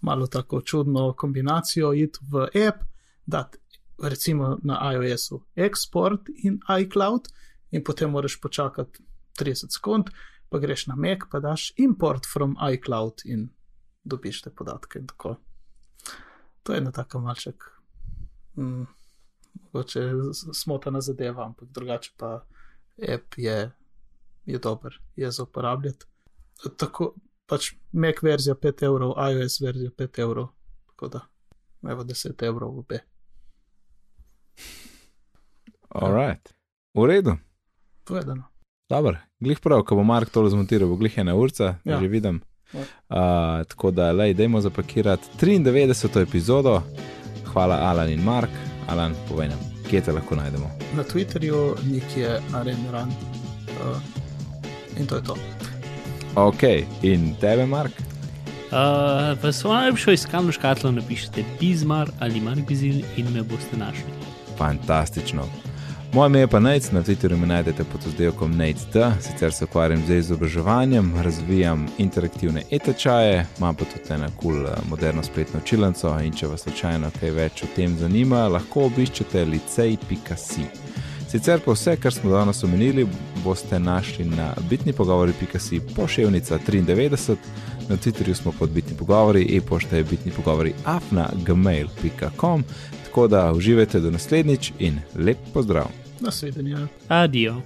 malo tako čudno kombinacijo, iti v app, dati recimo na iOS-u export in iCloud, in potem moraš počakati 30 sekund, pa greš na Mac, pa daš import from iCloud in dobiš te podatke. in tako. To je ena taka malček, mm, mogoče smotana zadeva, ampak drugače pa app je, je dober, je za uporabljati. Tako pač Mac verzija 5 evrov, iOS verzija 5 evrov, tako da evo 10 evrov v obe. Alright. V redu. Povedano. Dobro, glih prav, ko bo Mark to zmontiral, bo glih ena urca, ja. Že vidim. Ja. Uh, tako da, lej, dajmo zapakirati 93. epizodo. Hvala, Alan in Mark. Alan, povej nam, kje te lahko najdemo. Na Twitterju nekje Arenran. Uh, in to je to. Ok, in tebe, Mark? Uh, v svojo najljubšo iskalno škatlo napišite Bizmar ali Mark Bizil in me boste našli. Fantastično. Moje ime je pa Nec, na Twitterju me najdete pod oddelkom NECD, sicer se ukvarjam z izobraževanjem, razvijam interaktivne e-tečaje, imam pa tudi eno kul cool, moderno spletno učilnico in če vas slučajno kaj več o tem zanima, lahko obiščete licej.si. Sicer pa vse, kar smo danes omenili, boste našli na bitnipogovori.si poševnica 93, na Twitterju smo pod bitni pogovori, e-pošta je bitni pogovori afna gmail.com, tako da uživajte do naslednjič in lep pozdrav. Nasvidenje. Adijo.